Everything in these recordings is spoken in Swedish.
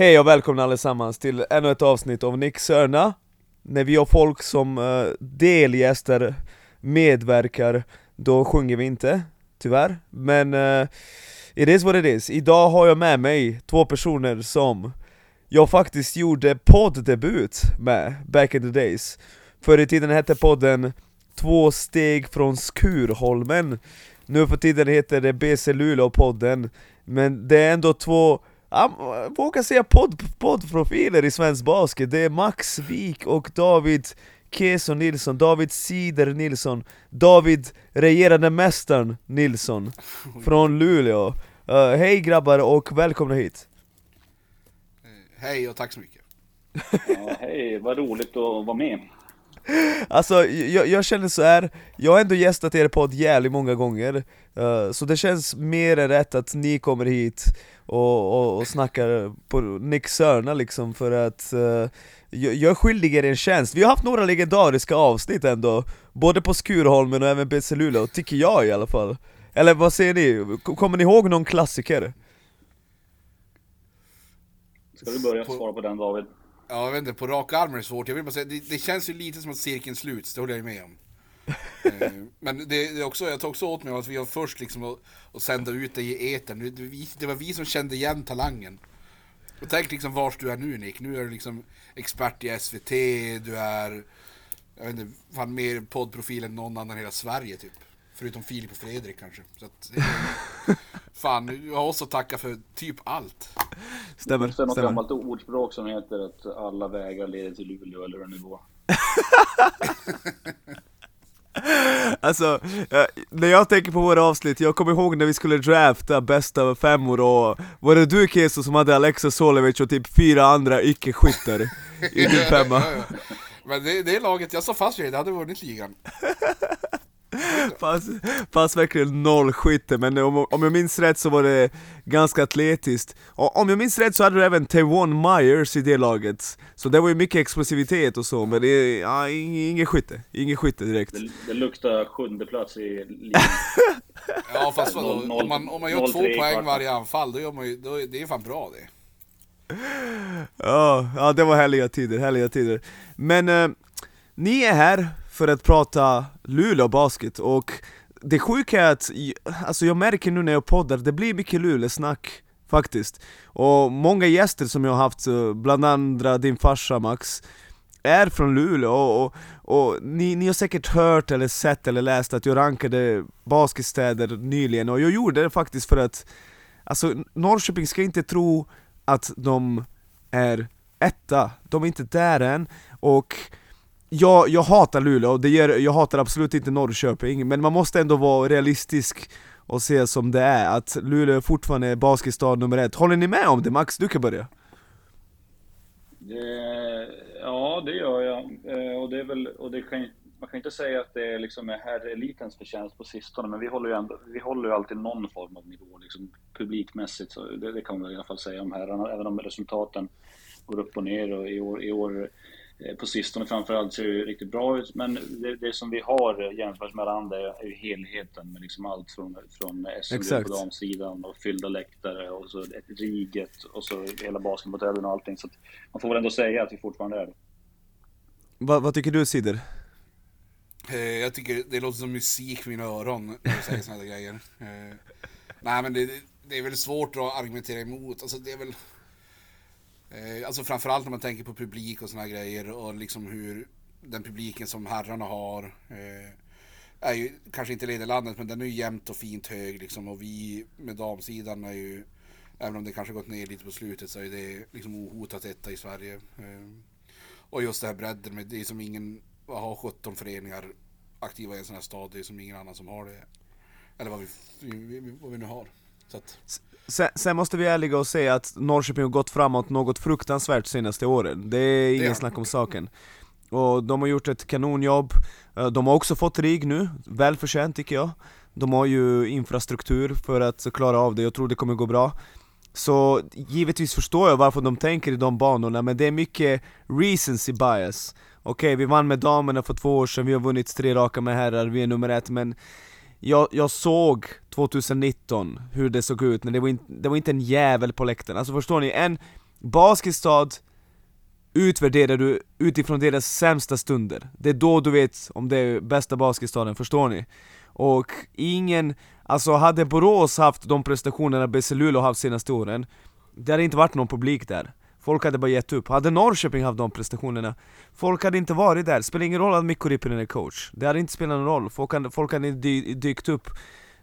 Hej och välkomna allesammans till ännu ett avsnitt av Nick Sörna När vi har folk som uh, delgäster medverkar, då sjunger vi inte, tyvärr Men uh, it is what it is. Idag har jag med mig två personer som jag faktiskt gjorde poddebut med, back in the days. Förr i tiden hette podden Två steg från Skurholmen. Nu för tiden heter det BC Luleå-podden Men det är ändå två jag vågar säga podd, poddprofiler i svensk basket, det är Max Wik och David Keso Nilsson, David Sider Nilsson, David regerande mästaren Nilsson från Luleå. Uh, hej grabbar och välkomna hit! Eh, hej och tack så mycket! Ja, hej, vad roligt att vara med! Alltså, jag, jag känner så här. jag har ändå gästat er podd jävligt många gånger uh, Så det känns mer än rätt att ni kommer hit och, och, och snackar på Nick Sörna liksom för att uh, jag, jag är skyldig er en tjänst. Vi har haft några legendariska avsnitt ändå, både på Skurholmen och även BC Luleå, tycker jag i alla fall. Eller vad säger ni? Kommer ni ihåg någon klassiker? Ska du börja svara på den David? Ja, jag vet inte, på raka armar är det svårt. Jag vill bara säga, det, det känns ju lite som att cirkeln sluts, det håller jag med om. Eh, men det, det, är också, jag tar också åt mig att vi var först liksom att, att sända ut det i etern. Det, det var vi som kände igen talangen. Och tänk liksom vars du är nu Nick. Nu är du liksom expert i SVT, du är, jag vet inte, fan mer poddprofil än någon annan i hela Sverige typ. Förutom Filip och Fredrik kanske. Så att, fan, du har att tacka för typ allt. Stämmer. Det är något stämmer. gammalt ordspråk som heter att alla vägar leder till Luleå eller en nivå. Alltså, när jag tänker på våra avsnitt, jag kommer ihåg när vi skulle drafta bästa femmor och Var det du Keso som hade Alexa Solovic och typ fyra andra icke-skyttar i din femma? Men det, det laget, jag sa fast vid det, det hade vunnit ligan Fast, fast verkligen noll skytte, men om, om jag minns rätt så var det ganska atletiskt. Och Om jag minns rätt så hade du även Taiwan Myers i det laget. Så det var ju mycket explosivitet och så, men det är ja, ingen skytte, ingen skytte direkt. Det, det luktar sjunde plats i ligan. Ja fast vadå, om man, om man gör två poäng varje anfall, då gör man ju, då, det är fan bra det. Ja, ja det var härliga tider, härliga tider. Men eh, ni är här för att prata Luleå basket och det sjuka är att, alltså jag märker nu när jag poddar, det blir mycket Luleå-snack faktiskt. Och många gäster som jag har haft, eh, bland andra din farsa Max är från Luleå och, och, och ni, ni har säkert hört eller sett eller läst att jag rankade basketstäder nyligen och jag gjorde det faktiskt för att Alltså Norrköping ska inte tro att de är etta, de är inte där än och jag, jag hatar Luleå, det gör, jag hatar absolut inte Norrköping, men man måste ändå vara realistisk och se som det är, att Luleå fortfarande är basketstad nummer ett. Håller ni med om det? Max, du kan börja. Det, ja, det gör jag. Eh, och det är väl, och det kan, man kan inte säga att det liksom är herrelitens förtjänst på sistone, men vi håller ju, ändå, vi håller ju alltid någon form av nivå, liksom, publikmässigt. Så det, det kan man i alla fall säga om herrarna, även om resultaten går upp och ner. Och i år, i år på sistone framförallt ser det riktigt bra ut. Men det, det som vi har jämfört med andra är ju helheten med liksom allt från, från SM på damsidan och fyllda läktare och så ett riget och så hela basketmodellen och allting. Så man får väl ändå säga att vi fortfarande är det. Va, vad tycker du Sider? Eh, jag tycker det låter som musik för mina öron när du säger sådana grejer. Eh, nej men det, det är väl svårt att argumentera emot. Alltså det är väl Eh, alltså framförallt när man tänker på publik och såna grejer och liksom hur den publiken som herrarna har eh, är ju kanske inte leder landet men den är ju jämnt och fint hög liksom och vi med damsidan är ju även om det kanske gått ner lite på slutet så är det liksom ohotat etta i Sverige. Eh, och just det här bredden med det är som ingen har 17 föreningar aktiva i en sån här stad, det är som ingen annan som har det. Eller vad vi, vad vi nu har. Så att... Sen, sen, måste vi ärliga och säga att Norrköping har gått framåt något fruktansvärt senaste åren, det är ingen det snack om saken. Och de har gjort ett kanonjobb, eh, de har också fått RIG nu, välförtjänt tycker jag. De har ju infrastruktur för att klara av det, jag tror det kommer gå bra. Så givetvis förstår jag varför de tänker i de banorna, men det är mycket recency bias. Okej, okay, vi vann med damerna för två år sedan, vi har vunnit tre raka med herrar, vi är nummer ett, men jag, jag såg 2019 hur det såg ut, men det var, in, det var inte en jävel på läktaren. Alltså förstår ni? En, Basketstad utvärderar du utifrån deras sämsta stunder. Det är då du vet om det är bästa basketstaden, förstår ni? Och ingen, alltså hade Borås haft de prestationerna BC Luleå haft senaste åren Det hade inte varit någon publik där Folk hade bara gett upp. Hade Norrköping haft de prestationerna? Folk hade inte varit där, spelar ingen roll att Mikko Rippinen är coach. Det hade inte spelat någon roll, folk hade, folk hade dy, dykt upp.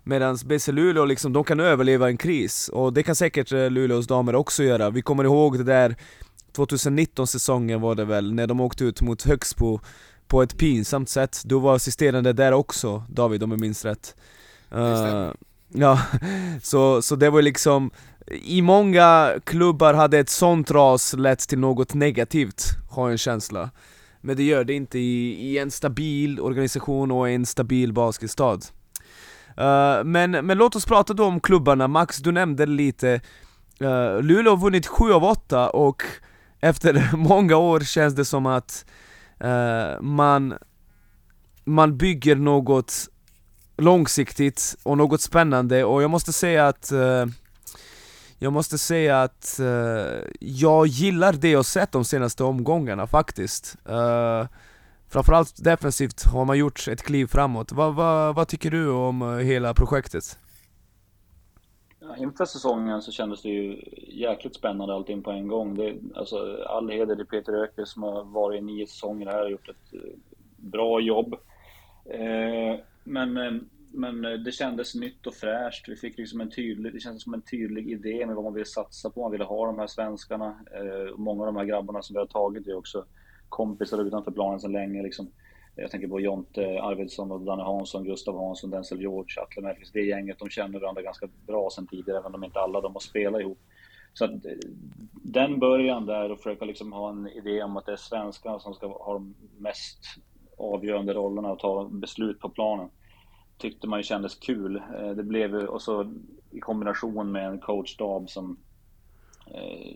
Medan BC Luleå liksom, de kan överleva en kris. Och det kan säkert eh, Luleås damer också göra. Vi kommer ihåg det där 2019 säsongen var det väl, när de åkte ut mot Högsbo på ett pinsamt sätt. Du var assisterande där också David om jag minns rätt. Uh, ja, så, så det var liksom i många klubbar hade ett sånt ras lett till något negativt, har jag en känsla. Men det gör det inte i, i en stabil organisation och en stabil basketstad. Uh, men, men låt oss prata då om klubbarna, Max du nämnde lite uh, Luleå har vunnit 7 av 8 och efter många år känns det som att uh, man, man bygger något långsiktigt och något spännande och jag måste säga att uh, jag måste säga att uh, jag gillar det jag sett de senaste omgångarna faktiskt uh, Framförallt defensivt har man gjort ett kliv framåt. Vad, va, vad tycker du om eh, hela projektet? Ja, inför säsongen så kändes det ju jäkligt spännande allting på en gång. Det, alltså, all heder till Peter Öker som har varit i nio säsonger här och gjort ett bra jobb. Eh, men, men eh, det kändes nytt och fräscht. Vi fick liksom en tydlig, det kändes som en tydlig idé med vad man ville satsa på. Man ville ha de här svenskarna. Eh, många av de här grabbarna som vi har tagit är också kompisar utanför planen sedan länge. Liksom. Jag tänker på Jonte Arvidsson och Danne Hansson, Gustav Hansson, Denzel George, Atle Mellqvist. Det gänget, de känner varandra ganska bra sedan tidigare, även om inte alla de har spelat ihop. Så att eh, den början där och försöka liksom ha en idé om att det är svenskarna som ska ha de mest avgörande rollerna och ta beslut på planen tyckte man ju kändes kul. Eh, det blev och så i kombination med en coachstab som eh,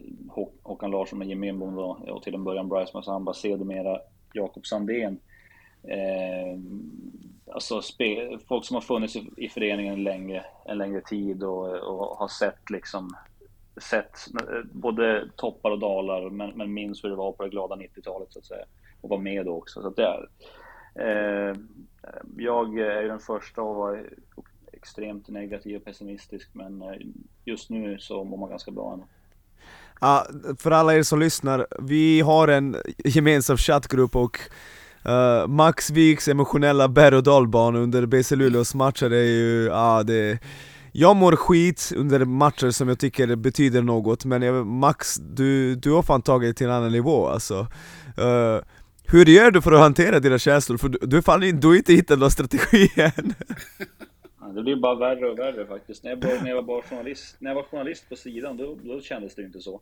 Håkan Larsson med Jimmy Enbom då, och till en början Bryce Massamba, sedermera Jakob Sandén eh, alltså spe, folk som har funnits i, i föreningen en längre, en längre tid och, och har sett liksom sett eh, både toppar och dalar men, men minns hur det var på det glada 90-talet så att säga och var med då också. Så att det är, Eh, jag är den första att vara extremt negativ och pessimistisk men eh, just nu så mår man ganska bra ändå. Ja, för alla er som lyssnar, vi har en gemensam chattgrupp och Uh, Max Viks emotionella berg och dalbana under BC Luleås matcher är ju, ja uh, det Jag mår skit under matcher som jag tycker betyder något, men jag, Max, du, du har fan tagit det till en annan nivå alltså uh, hur gör du för att hantera dina känslor? För du, du, fan, du har inte hittat någon strategi än Det blir bara värre och värre faktiskt. När jag, när jag, var, bara journalist, när jag var journalist på sidan, då, då kändes det inte så.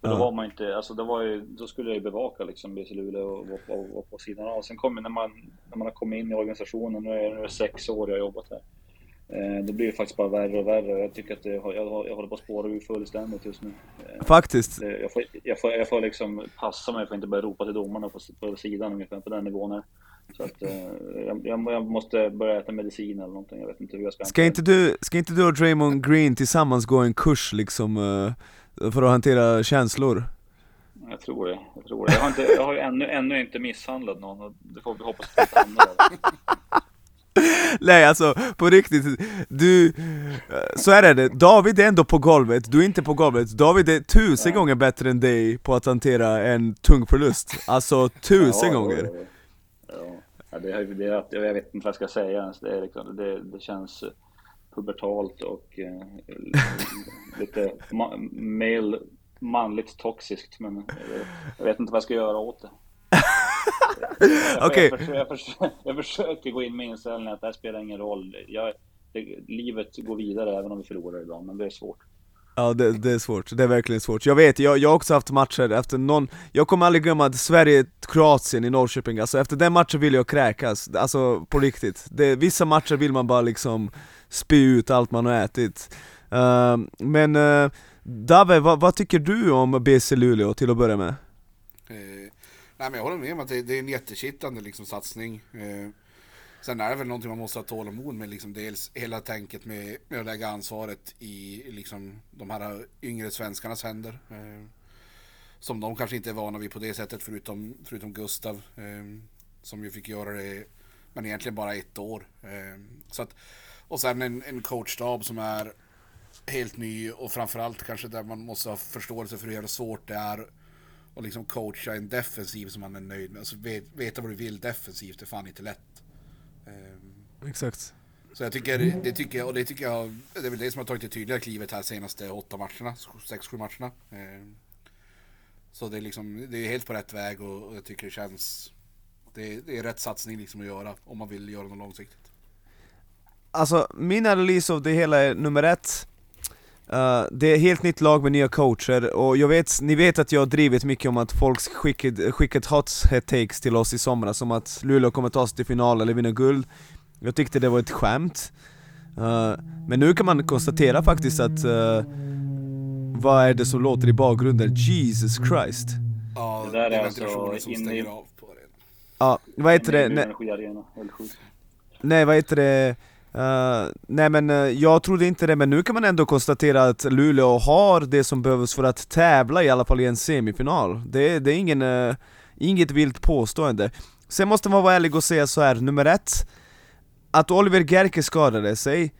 För då var man inte, alltså det var ju, då skulle jag ju bevaka liksom BC Luleå och vara på sidan av. Sen kommer när man, när man har kommit in i organisationen, nu är det sex år jag har jobbat här. Eh, det blir ju faktiskt bara värre och värre. Jag tycker att det, jag, jag håller på att spåra ur fullständigt just nu. Eh, faktiskt? Jag får, jag, får, jag får liksom passa mig för att inte börja ropa till domarna på, på sidan ungefär, på den nivån här. Så att, eh, jag, jag, måste börja äta medicin eller någonting, jag vet inte hur jag ska Ska inte du, ska inte du och Draymond Green tillsammans gå en kurs liksom? För att hantera känslor? Jag tror det. Jag, tror det. jag har, inte, jag har ju ännu, ännu inte misshandlat någon och det får vi hoppas att inte hamnar Nej alltså, på riktigt, du, så är det, David är ändå på golvet, du är inte på golvet David är tusen ja. gånger bättre än dig på att hantera en tung förlust Alltså tusen ja, gånger ja, ja. Det, det, jag vet inte vad jag ska säga det, är liksom, det, det känns pubertalt och eh, lite ma male, manligt toxiskt. Men eh, jag vet inte vad jag ska göra åt det. okay. jag, försöker, jag, försöker, jag, försöker, gå in med inställningen att det här spelar ingen roll. Jag, det, livet går vidare även om vi förlorar idag, men det är svårt. Ja det, det, är svårt, det är verkligen svårt. Jag vet, jag, jag har också haft matcher efter någon, jag kommer aldrig glömma Sverige-Kroatien i Norrköping, alltså efter den matchen vill jag kräkas, alltså på riktigt. Det, vissa matcher vill man bara liksom spy ut allt man har ätit. Uh, men uh, Dave, vad, vad, tycker du om BC Luleå till att börja med? Nej men jag håller med om att det, det är en jättekittlande liksom, satsning. Eh, sen är det väl någonting man måste ha tålamod med, liksom, dels hela tänket med, med att lägga ansvaret i liksom, de här yngre svenskarnas händer. Eh, som de kanske inte är vana vid på det sättet förutom, förutom Gustav. Eh, som ju fick göra det, men egentligen bara ett år. Eh, så att, och sen en, en coachstab som är helt ny och framförallt kanske där man måste ha förståelse för hur svårt det är och liksom coacha en defensiv som man är nöjd med. Alltså veta vad du vill defensivt är fan inte lätt. Um, Exakt. Så jag tycker, det tycker jag, och det tycker jag, det är väl det som har tagit det tydliga klivet här senaste åtta matcherna, sex, sju matcherna. Um, så det är liksom, det är helt på rätt väg och, och jag tycker det känns, det, det, är rätt satsning liksom att göra om man vill göra något långsiktigt. Alltså min analys av det hela är nummer ett Uh, det är helt nytt lag med nya coacher, och jag vet, ni vet att jag har drivit mycket om att folk skickat, skickat hot takes till oss i somras, som att Luleå kommer ta sig till final eller vinna guld Jag tyckte det var ett skämt uh, Men nu kan man konstatera faktiskt att uh, Vad är det som låter i bakgrunden? Jesus Christ Ja, det där är, är alltså inne i... Ja, vad heter det? Nej, vad heter det? Uh, nej men uh, jag trodde inte det, men nu kan man ändå konstatera att Luleå har det som behövs för att tävla i alla fall i en semifinal. Det, det är ingen, uh, inget vilt påstående. Sen måste man vara ärlig och säga så här, nummer ett, att Oliver Gerke skadade sig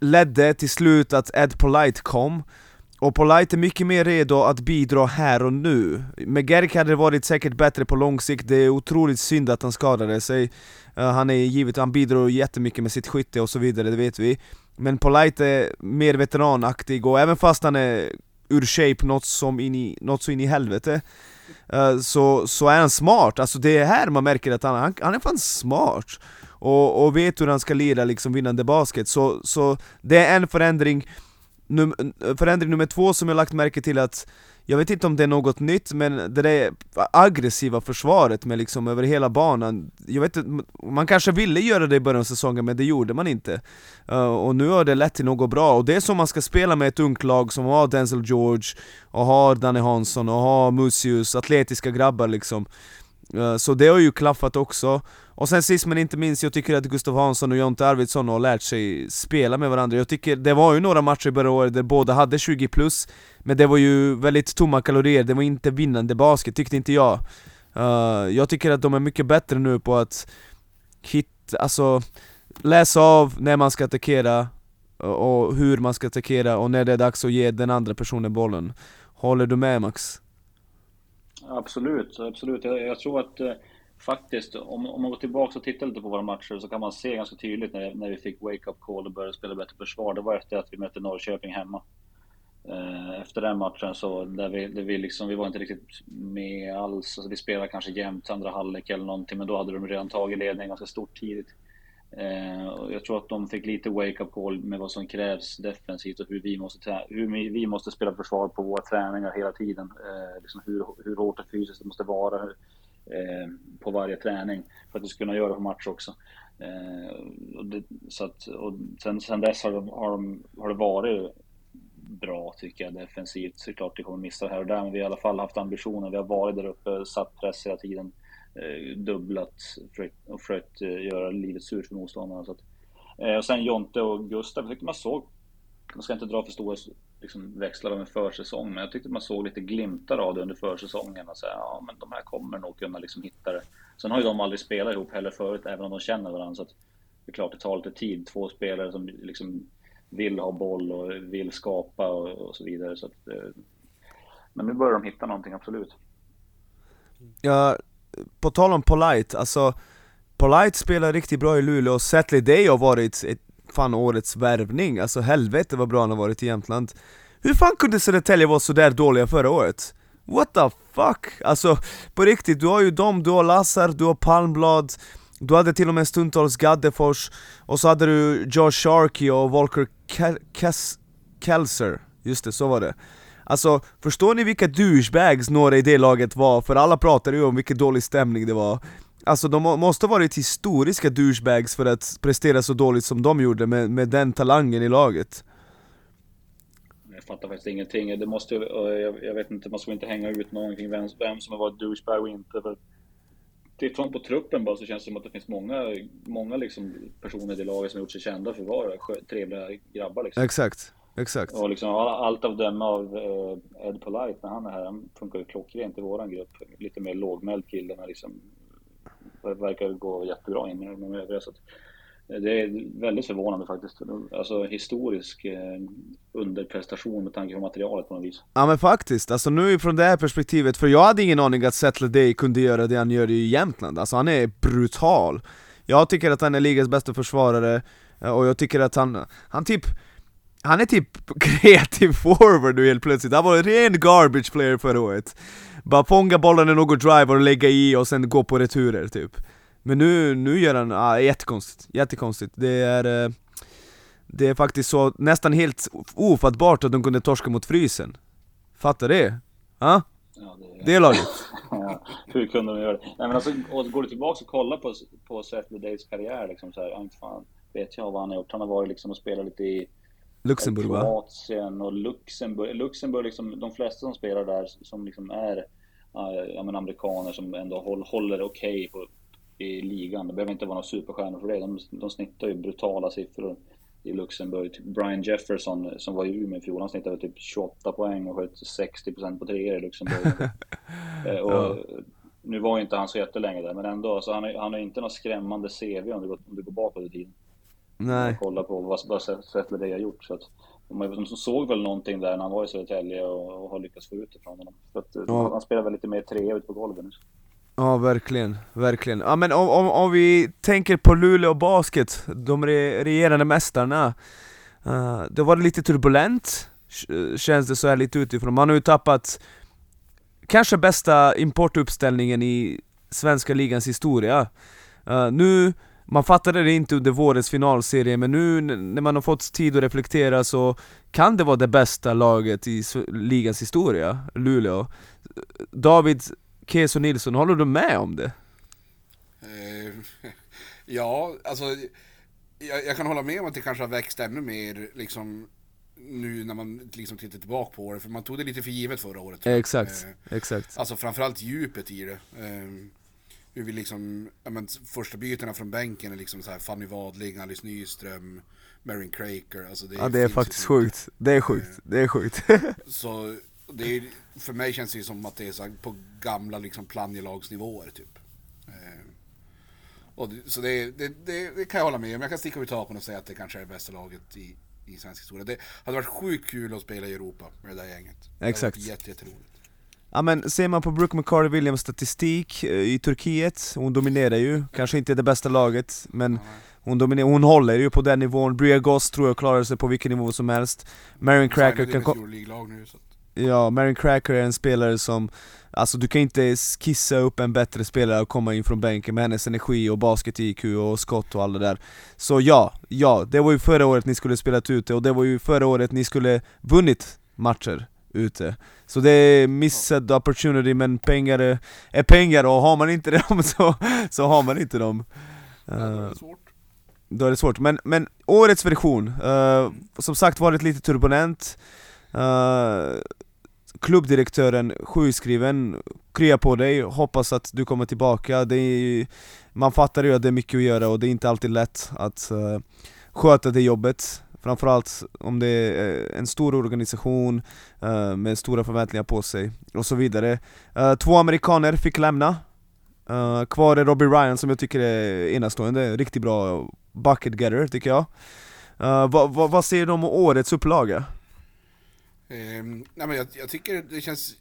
ledde till slut att Ed Polite kom, och Polite är mycket mer redo att bidra här och nu. Med Gerk hade det varit säkert bättre på lång sikt, det är otroligt synd att han skadade sig. Uh, han är givet, han bidrar jättemycket med sitt skytte och så vidare, det vet vi. Men Polite är mer veteranaktig och även fast han är ur shape något, som in i, något så in i helvete uh, så, så är han smart, alltså det är här man märker att han, han, han är fan smart och, och vet hur han ska lira liksom vinnande basket, så, så det är en förändring Num förändring nummer två som jag lagt märke till att jag vet inte om det är något nytt, men det där aggressiva försvaret med liksom över hela banan Jag vet inte, man kanske ville göra det i början av säsongen men det gjorde man inte. Uh, Och nu har det lett till något bra, och det är så man ska spela med ett ungt lag som har Denzel George Och har Danny Hansson och har Musius, atletiska grabbar liksom. uh, Eh, så det har ju klaffat också. Och sen sist men inte minst, jag tycker att Gustav Hansson och Jonte Arvidsson har lärt sig spela med varandra. Jag tycker, det var ju några matcher i början året där båda hade 20 plus Men det var ju väldigt tomma kalorier, det var inte vinnande basket, tyckte inte jag. Eh, jag tycker att de är mycket bättre nu på att hitta, alltså läsa av när man ska attackera och hur man ska attackera och när det är dags att ge den andra personen bollen. Håller du med Max? Absolut, absolut. Jag, jag tror att eh, faktiskt, om, om man går tillbaka och tittar lite på våra matcher så kan man se ganska tydligt när, när vi fick wake-up call och började spela bättre försvar. Det var efter att vi mötte Norrköping hemma. Eh, efter den matchen så, där vi, där vi liksom, vi var inte riktigt med alls. Alltså vi spelade kanske jämnt andra halvlek eller någonting, men då hade de redan tagit ledningen ganska stort tidigt. Eh, jag tror att de fick lite wake-up call med vad som krävs defensivt och hur vi måste, hur vi måste spela försvar på våra träningar hela tiden. Eh, liksom hur, hur hårt och fysiskt det måste vara. Eh, på varje träning för att vi ska kunna göra det på match också. Eh, och det, så att, och sen, sen dess har, de, har, de, har det varit bra tycker jag defensivt. Såklart det kommer missa här och där, men vi har i alla fall haft ambitionen. Vi har varit där uppe, satt press hela tiden, eh, Eh, dubblat och försökt eh, göra livet surt för motståndarna. Så att, eh, och sen Jonte och Gustav, jag tyckte man såg, man ska inte dra för stora liksom växlar av en försäsong. Men jag tyckte man såg lite glimtar av det under försäsongen. Och så, ja, men de här kommer nog kunna liksom hitta det. Sen har ju de aldrig spelat ihop heller förut, även om de känner varandra. Så att det är klart det tar lite tid. Två spelare som liksom vill ha boll och vill skapa och, och så vidare. Så att, eh, men nu börjar de hitta någonting, absolut. Ja, på tal om Polite, alltså Polite spelar riktigt bra i Luleå och Setley Day har varit ett fan årets värvning, alltså helvete vad bra han har varit i Jämtland Hur fan kunde Södertälje vara sådär dåliga förra året? What the fuck? Alltså på riktigt, du har ju dem, du har Lassar, du har Palmblad Du hade till och med stundtals Gaddefors Och så hade du Josh Sharkey och Volker Kelser Just det, så var det Alltså, förstår ni vilka douchebags några i det laget var? För alla pratade ju om vilken dålig stämning det var. Alltså de måste ha varit historiska douchebags för att prestera så dåligt som de gjorde med, med den talangen i laget. Jag fattar faktiskt ingenting, det måste, jag, jag vet inte, man ska inte hänga ut någon kring vem, vem som har varit douchebag och inte? För Tittar på truppen bara så känns det som att det finns många, många liksom personer i det laget som har gjort sig kända för att vara trevliga grabbar liksom. Exakt exakt. Och liksom allt av döma av eh, Ed Polite när han är här, han funkar ju klockrent i våran grupp. Lite mer lågmäld kille men liksom verkar gå jättebra in med de övriga. Så att, det är väldigt förvånande faktiskt. Alltså historisk eh, underprestation med tanke på materialet på något vis. Ja men faktiskt, alltså nu från det här perspektivet, för jag hade ingen aning att Settler Day kunde göra det han gör i Jämtland, alltså han är brutal. Jag tycker att han är ligans bästa försvarare, eh, och jag tycker att han, han typ han är typ kreativ forward nu helt plötsligt, han var en ren garbage player förra året Bara fånga bollen i något drive och lägga i och sen gå på returer typ Men nu, nu gör han, ah, jättekonstigt, jättekonstigt Det är eh, Det är faktiskt så, nästan helt ofattbart att de kunde torska mot frysen Fattar det? Ah? Ja, det, det är lagligt ja, Hur kunde de göra det? Nej men alltså, går du tillbaka och kollar på, på Seth Days karriär liksom så här, inte fan vet jag vad han har gjort. Han har varit liksom och spelat lite i Luxemburg va? Kroatien och Luxemburg. Luxemburg liksom, de flesta som spelar där som liksom är ja, men amerikaner som ändå håller, okej okay i ligan. Det behöver inte vara några superstjärnor för det. De, de snittar ju brutala siffror i Luxemburg. Typ Brian Jefferson som var i Umeå i fjol, han snittade typ 28 poäng och sköt 60% på treor i Luxemburg. Eh, och ja. Nu var ju inte han så jättelänge där, men ändå. Alltså han, har inte något skrämmande CV om du går, om du går bakåt i tiden. Nej. Kolla på vad, vad Settler Day har gjort. Så att, de, såg väl någonting där när han var i Södertälje och, och har lyckats få ut det från honom. För att, ja. Han spelar väl lite mer trea ute på golvet nu. Ja verkligen, verkligen. Ja men om, om, om vi tänker på Luleå Basket, de re, regerande mästarna. Uh, det var lite turbulent, känns det så här lite utifrån. Man har ju tappat kanske bästa importuppställningen i svenska ligans historia. Uh, nu man fattade det inte under vårens finalserie, men nu när man har fått tid att reflektera så kan det vara det bästa laget i ligans historia, Luleå. David Keso Nilsson, håller du med om det? Eh, ja, alltså jag, jag, kan hålla med om att det kanske har växt ännu mer liksom nu när man liksom tittar tillbaka på det, för man tog det lite för givet förra året. Exakt, eh, exakt. Alltså framförallt djupet i det. Eh, hur vi liksom, ja men första bytena från bänken är liksom så här Fanny Wadling, Alice Nyström, Marin Craker, alltså det Ja det är faktiskt sjukt, det är sjukt, eh, det är sjukt. Så det är, för mig känns det som att det är så på gamla liksom planjelagsnivåer typ. Eh, och Så det, det, det, det, kan jag hålla med om, jag kan sticka ut hakan och säga att det kanske är det bästa laget i, i svensk historia. Det hade varit sjukt kul att spela i Europa med det där gänget. Exakt. jätteroligt Ja men ser man på Brooke McCarty Williams statistik eh, i Turkiet, hon dominerar ju, kanske inte det bästa laget men hon, dominerar, hon håller ju på den nivån, Bria Goss tror jag klarar sig på vilken nivå som helst. Marion Cracker kan Ja, Marion Cracker är en spelare som Alltså du kan inte skissa upp en bättre spelare och komma in från bänken med hennes energi och basket-IQ och skott och allt det där. Så ja, ja, det var ju förra året ni skulle spelat ute och det var ju förra året ni skulle vunnit matcher ute. Så det är missed opportunity men pengar är, är pengar och har man inte dem så, så har man inte dem. Uh, svårt. Då är det svårt, men, men årets version, uh, som sagt varit lite turbulent. Uh, Klubbdirektören sjukskriven, krya på dig, hoppas att du kommer tillbaka. Det är, Man fattar ju att det är mycket att göra och det är inte alltid lätt att uh, sköta det jobbet Framförallt om det är eh, en stor organisation uh, med stora förväntningar på sig och så vidare. Uh, två amerikaner fick lämna. Uh, kvar är Robbie Ryan som jag tycker är enastående, riktigt bra bucket getter tycker jag. vad va, va säger du om årets upplaga? Um, nej men jag, jag, tycker det känns...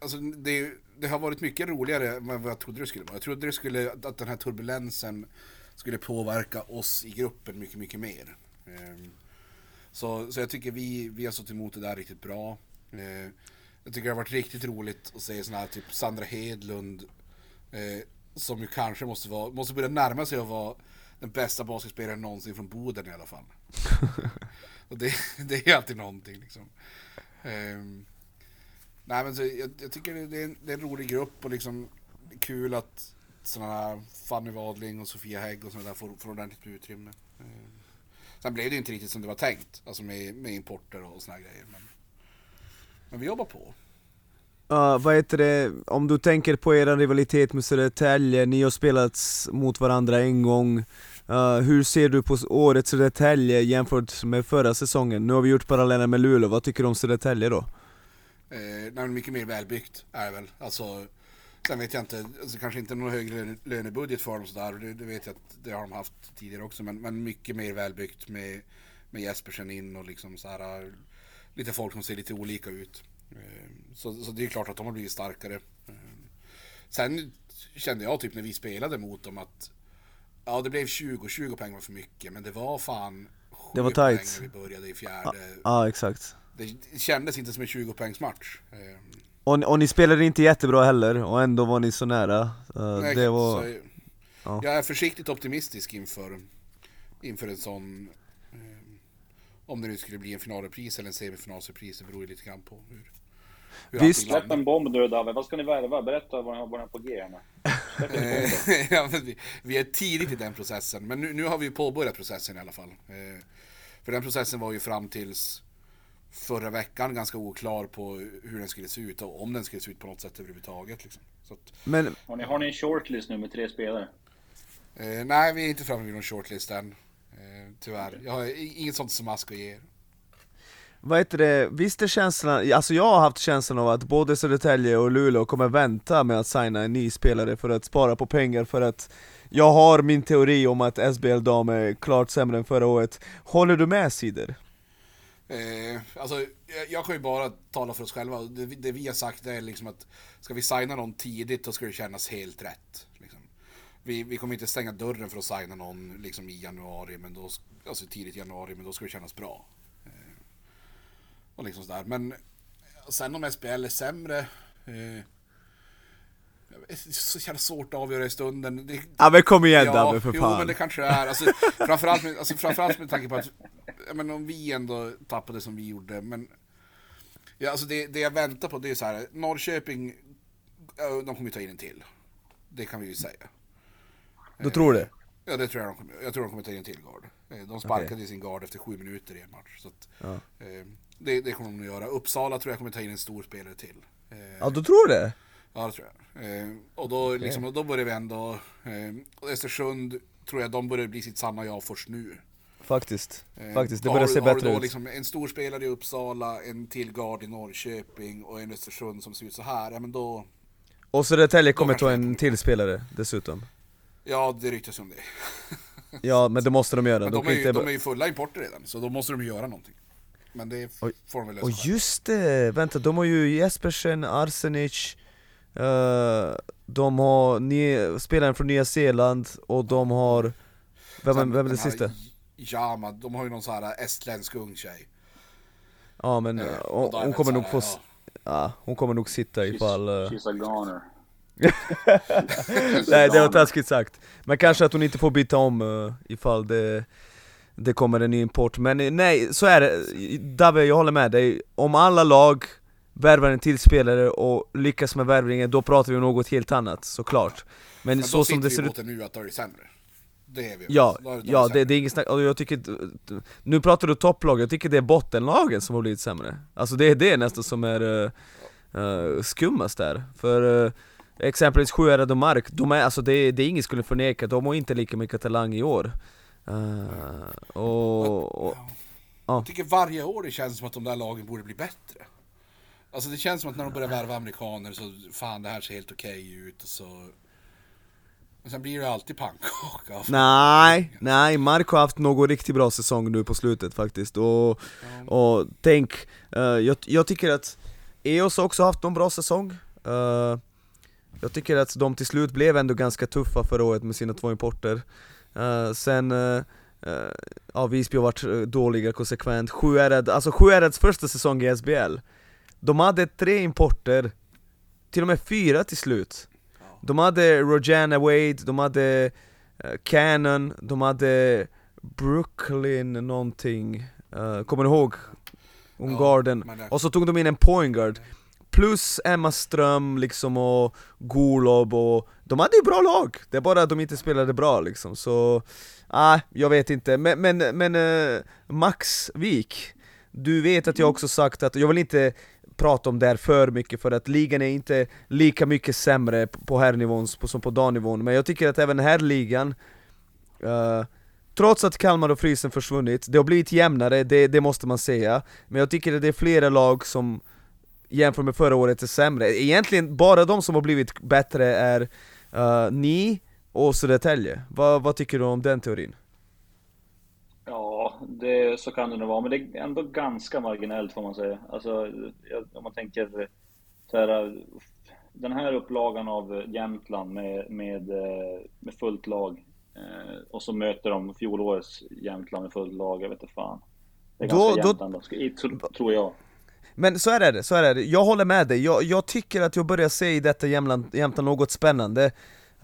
Alltså det, det, har varit mycket roligare än vad jag trodde det skulle vara. Jag trodde det skulle, att den här turbulensen skulle påverka oss i gruppen mycket, mycket mer. Um, så, så jag tycker vi, vi har stått emot det där riktigt bra. Eh, jag tycker det har varit riktigt roligt att se sådana här typ Sandra Hedlund eh, som ju kanske måste, vara, måste börja närma sig att vara den bästa basketspelaren någonsin från Boden i alla fall. och det, det är alltid någonting liksom. Eh, nej men så jag, jag tycker det är, en, det är en rolig grupp och liksom kul att sådana här Fanny Wadling och Sofia Hägg och sådana där får, får ordentligt utrymme. Eh, Sen blev det inte riktigt som det var tänkt, alltså med, med importer och såna grejer. Men, men vi jobbar på. Uh, vad heter det, om du tänker på er rivalitet med Södertälje, ni har spelat mot varandra en gång Uh, hur ser du på årets Södertälje jämfört med förra säsongen? Nu har vi gjort paralleller med Luleå, vad tycker du om Södertälje då? Eh, nej, mycket mer välbyggt är det väl. Alltså, sen vet jag inte, alltså, kanske inte någon högre lönebudget för dem sådär. Det, det vet jag att det har de haft tidigare också. Men, men mycket mer välbyggt med, med Jespersen in och liksom så här, lite folk som ser lite olika ut. Eh, så, så det är klart att de har blivit starkare. Eh, sen kände jag typ när vi spelade mot dem att ja det blev 20, 20 poäng var för mycket men det var fan det var när vi började i fjärde. Ja, ah, exakt. Det kändes inte som en 20 poängs match. Eh, och, och ni spelade inte jättebra heller och ändå var ni så nära. Uh, Nej, det var... Så, ja. Jag är försiktigt optimistisk inför, inför en sån om det nu skulle bli en finalrepris eller en semifinalsrepris, det beror ju lite grann på hur... hur Visst. Släpp en bomb du David, vad ska ni värva? Berätta vad ni har på G här ja, vi, vi, är tidigt i den processen, men nu, nu har vi påbörjat processen i alla fall. Eh, för den processen var ju fram tills förra veckan ganska oklar på hur den skulle se ut och om den skulle se ut på något sätt överhuvudtaget. Liksom. Så att, men... har, ni, har ni en shortlist nu med tre spelare? Eh, nej, vi är inte framme vid någon shortlist än. Eh, tyvärr. Jag har inget sånt som Asko ger. Vad heter det, visst är känslan, alltså jag har haft känslan av att både Södertälje och Luleå kommer vänta med att signa en ny spelare för att spara på pengar för att jag har min teori om att SBL Dam är klart sämre än förra året. Håller du med Sider? Eh, alltså, jag, kan ju bara tala för oss själva. Det, det, vi har sagt är liksom att ska vi signa någon tidigt då ska det kännas helt rätt vi, vi kommer inte stänga dörren för att signa någon liksom i januari, men då, alltså tidigt januari, men då ska det kännas bra. Eh, och liksom sådär. Men sen om SBL är sämre, eh, så jävla svårt att avgöra i stunden. Det, ja men kom igen ja, Dabbe för fan. Jo men det kanske det är. Alltså, framförallt, med, alltså, framförallt med tanke på att men om vi ändå tappade som vi gjorde. Men ja, alltså det, det jag väntar på det är så här. Norrköping, de kommer ju ta in en till. Det kan vi ju säga. Du tror det? Ja det tror jag de kommer, jag tror de kommer ta in till guard. Eh, de sparkade okay. sin guard efter sju minuter i en match. Så att, ja. eh, det, det, kommer de att göra. Uppsala tror jag kommer ta in en stor spelare till. Eh, ja du tror det? Ja det tror jag. Eh, och då, okay. liksom, då börjar vi ändå, eh, Östersund tror jag de börjar bli sitt sanna jag först nu. Faktiskt, eh, faktiskt. Det börjar se bättre ut. Har du då liksom en stor spelare i Uppsala, en till guard i Norrköping och en Östersund som ser ut så här, ja men då... Och Södertälje kommer ta en till spelare dessutom. Ja, det ryktas om det. ja, men det måste de göra. Men de, är ju, inte... de är ju fulla importer redan, så då måste de ju göra någonting. Men det får de väl lösa Och just det! Vänta, de har ju Jespersen, Arsenic, uh, de har spelaren från Nya Zeeland och de har... Vem, Sen, vem är det sista? Jama, de har ju någon sån här estländsk ung tjej. Ja men uh, hon, hon kommer nog få... Ja. ja. hon kommer nog sitta ifall... Uh... She's a goner. Nej det var taskigt sagt. Men kanske att hon inte får byta om uh, ifall det, det kommer en ny import. Men eh, nej, så är det. David, jag håller med dig. Om alla lag värvar en till spelare och lyckas med värvningen, då pratar vi om något helt annat, såklart. Men, Men så som det ser ut... Nu att då är det sämre. Det är vi. Ja, det, ja det, det, är inget snack, och jag tycker Nu pratar du topplag, jag tycker det är bottenlagen som har blivit sämre. Alltså det är det nästan som är uh, uh, skummast där, för uh, Exempelvis Sjuhärad och Mark, de är, alltså det, det är ingen skulle förneka, de har inte lika mycket talang i år. Och, och, ja. Jag tycker varje år det känns som att de där lagen borde bli bättre. Alltså det känns som att när de börjar värva amerikaner så fan det här ser helt okej okay ut och så Men sen blir det alltid pannkaka. Nej, nej, Mark har haft någon riktigt bra säsong nu på slutet faktiskt. Och, ja. och tänk, uh, jag, jag tycker att EOS har också haft någon bra säsong. Uh, jag tycker att de till slut blev ändå ganska tuffa förra året med sina två importer. Uh, Sen, uh, ja Visby har varit dåliga konsekvent, Sjuhärad, alltså Sjuhärads första säsong i SBL De hade tre importer, till och med fyra till slut De hade Rojana Wade, de hade uh, Cannon, de hade Brooklyn någonting, kommer du ihåg? Ungarden, ja, och så tog de in en point guard. Plus Emma Ström liksom och Golob och de hade ju bra lag, det är bara att de inte spelade bra liksom. Så ah, jag vet inte, men, men, men uh, Max Wik Du vet att jag också sagt att, jag vill inte prata om det här för mycket för att ligan är inte lika mycket sämre på herrnivån som på damnivån. Men jag tycker att även här ligan uh, trots att Kalmar och Frysen försvunnit, det har blivit jämnare, det, det måste man säga. Men jag tycker att det är flera lag som jämfört med förra året är sämre. Egentligen bara de som har blivit bättre är uh, ni och Södertälje. Vad, vad tycker du om den teorin? Det, så kan det nog vara, men det är ändå ganska marginellt får man säga. Alltså, om man tänker så här, den här upplagan av Jämtland med, med, eh, med fullt lag eh, och så möter de fjolårets Jämtland med fullt lag, jag vet inte fan. Det är ganska då, jämnt ändå, tror jag. Men så är det, så är det. Jag håller med dig. Jag, jag tycker att jag börjar se i detta Jämtland, Jämtland något spännande.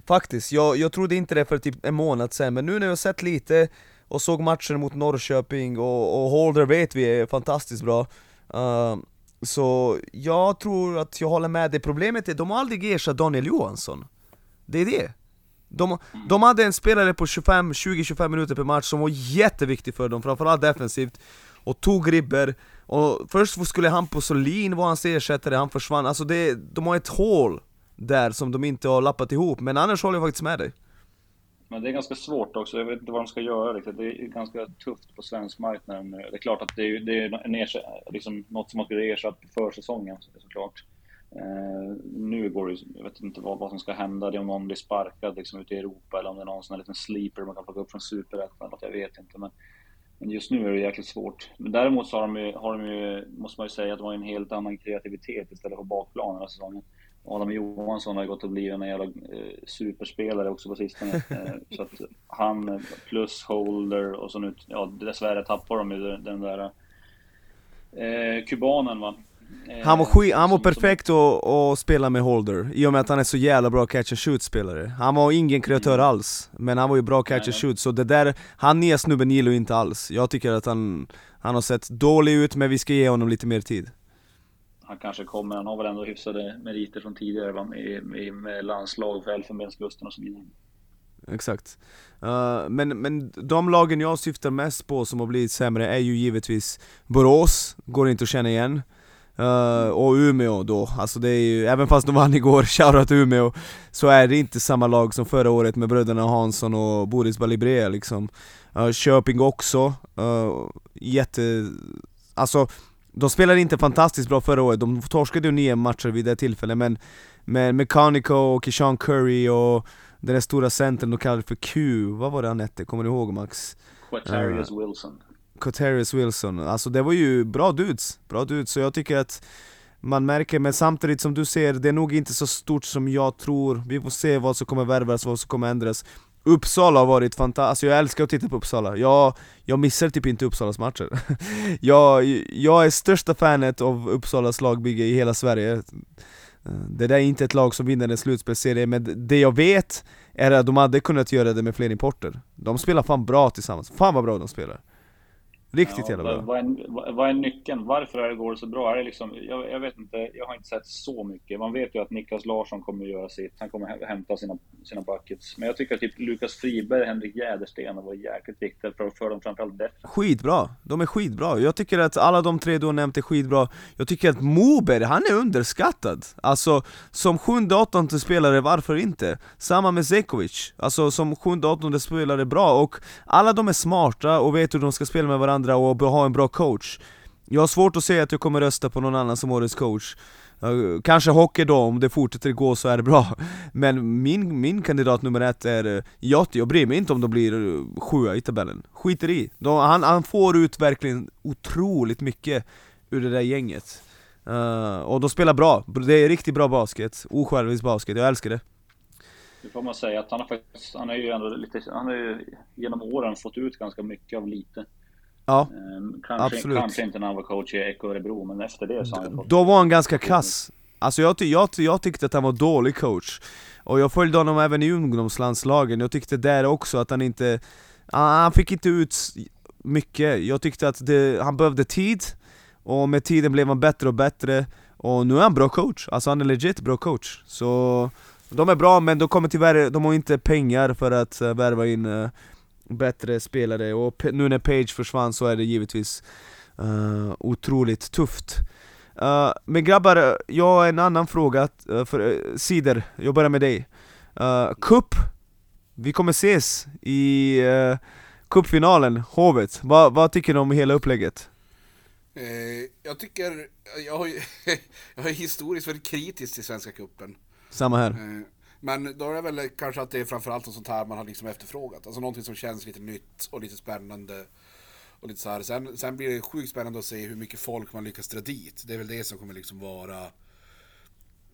Faktiskt, jag, jag trodde inte det för typ en månad sedan, men nu när jag sett lite och såg matchen mot Norrköping och, och Holder vet vi är fantastiskt bra. Uh, så jag tror att jag håller med dig, problemet är att de har aldrig ersatt Daniel Johansson. Det är det. De, de hade en spelare på 20-25 minuter per match som var jätteviktig för dem, framförallt defensivt Och tog ribber, och först skulle Hampus Solin vara hans ersättare, han försvann. Alltså det, de har ett hål där som de inte har lappat ihop, men annars håller jag faktiskt med dig men det är ganska svårt också, jag vet inte vad de ska göra riktigt. Det är ganska tufft på svensk marknad nu. Det är klart att det är, det är en liksom något som man skulle ersatt på försäsongen såklart. Eh, nu går det jag vet inte vad, vad som ska hända, det är om någon blir sparkad liksom, ute i Europa eller om det är någon sån här liten sleeper man kan plocka upp från superettan, jag vet inte. Men, men just nu är det jäkligt svårt. Men däremot så har de ju, har de ju, måste man ju säga att de har en helt annan kreativitet istället för bakplanen den här säsongen. Adam Johansson har gått och blivit en jävla eh, superspelare också på sistone. Eh, så att han plus Holder och så nu, ja dessvärre tappar de ju den där eh, kubanen va. Eh, han var, han var perfekt att, att spela med Holder, i och med att han är så jävla bra catch and shoot spelare Han var ingen kreatör mm. alls, men han var ju bra catch and shoot, så det där, han nya snubben gillar ju inte alls Jag tycker att han, han har sett dålig ut, men vi ska ge honom lite mer tid han kanske kommer, han har väl ändå hyfsade meriter från tidigare va? Med, med, med landslag för Elfenbenskusten och så vidare. Exakt. Uh, men, men de lagen jag syftar mest på som har blivit sämre är ju givetvis Borås, går inte att känna igen. Uh, och Umeå då, alltså det är ju, även fast de vann igår, shoutout Umeå Så är det inte samma lag som förra året med bröderna Hansson och Boris Balibrea liksom uh, Köping också, uh, jätte... Alltså de spelade inte fantastiskt bra förra året, de torskade ju nio matcher vid det tillfället men med Mechanico och Kishan Curry och den där stora centern de kallade för Q, vad var det han hette? Kommer du ihåg Max? Quatarius uh, Wilson. Quatarius Wilson, alltså det var ju bra dudes, bra dudes, så jag tycker att man märker, men samtidigt som du ser, det är nog inte så stort som jag tror. Vi får se vad som kommer värvas, vad som kommer ändras Uppsala har varit fantastiskt, alltså jag älskar att titta på Uppsala, jag, jag missar typ inte Uppsalas matcher. Jag, jag är största fanet av Uppsalas lagbygge i hela Sverige. Det där är inte ett lag som vinner en slutspelsserie, men det jag vet är att de hade kunnat göra det med fler importer. De spelar fan bra tillsammans, fan vad bra de spelar. Riktigt ja, jävla bra. Vad är, vad är nyckeln? Varför är det går så bra? Är det liksom, jag, jag, vet inte, jag har inte sett så mycket. Man vet ju att Niklas Larsson kommer att göra sitt. Han kommer hämta sina, sina buckets. Men jag tycker att typ Lukas Friberg, Henrik Jädersten var jäkligt viktiga för, för dem framförallt defensivt. Skitbra! De är skitbra. Jag tycker att alla de tre du har nämnt är skitbra. Jag tycker att Moberg, han är underskattad. Alltså, som sjunde, åttonde spelare, varför inte? Samma med Zekovic. Alltså, som sjunde, åttonde spelare, bra. Och alla de är smarta och vet hur de ska spela med varandra varandra och ha en bra coach. Jag har svårt att säga att jag kommer rösta på någon annan som årets coach. Kanske hockey då, om det fortsätter gå så är det bra. Men min, min kandidat nummer ett är eh, uh, Jati, jag bryr mig inte om de blir eh, sjua i tabellen. Skiter i, de, han, han får ut verkligen otroligt mycket ur det där gänget. Uh, Och de spelar bra, det är riktigt bra basket, osjälvisk basket, jag älskar det. Nu får man säga att han har faktiskt, han är ju ändå lite, han har ju genom åren fått ut ganska mycket av lite. Ja, ehm, kanske, absolut. Kanske inte när han var coach i Eko Örebro, men efter det så har han fått... Då var han ganska kass. Alltså jag, jag, jag tyckte att han var dålig coach. Och jag följde honom även i ungdomslandslagen, jag tyckte där också att han inte... Han fick inte ut mycket, jag tyckte att det, han behövde tid, och med tiden blev han bättre och bättre. Och nu är han bra coach, alltså han är legit bra coach. Så de är bra men de kommer tyvärr, de har inte pengar för att uh, värva in uh, bättre spelare och nu när Page försvann så är det givetvis uh, otroligt tufft uh, Men grabbar, jag har en annan fråga, uh, för uh, Sider, jag börjar med dig uh, Cup, vi kommer ses i uh, Cupfinalen, Hovet, vad, tycker du om hela upplägget? Eh, jag tycker, jag har, jag är historiskt väldigt kritisk till Svenska Cupen. Samma här. Men då är det väl kanske att det är framförallt något sånt här man har liksom efterfrågat. Alltså någonting som känns lite nytt och lite spännande. Och lite så här. Sen, sen blir det sjukt spännande att se hur mycket folk man lyckas dra dit. Det är väl det som kommer liksom vara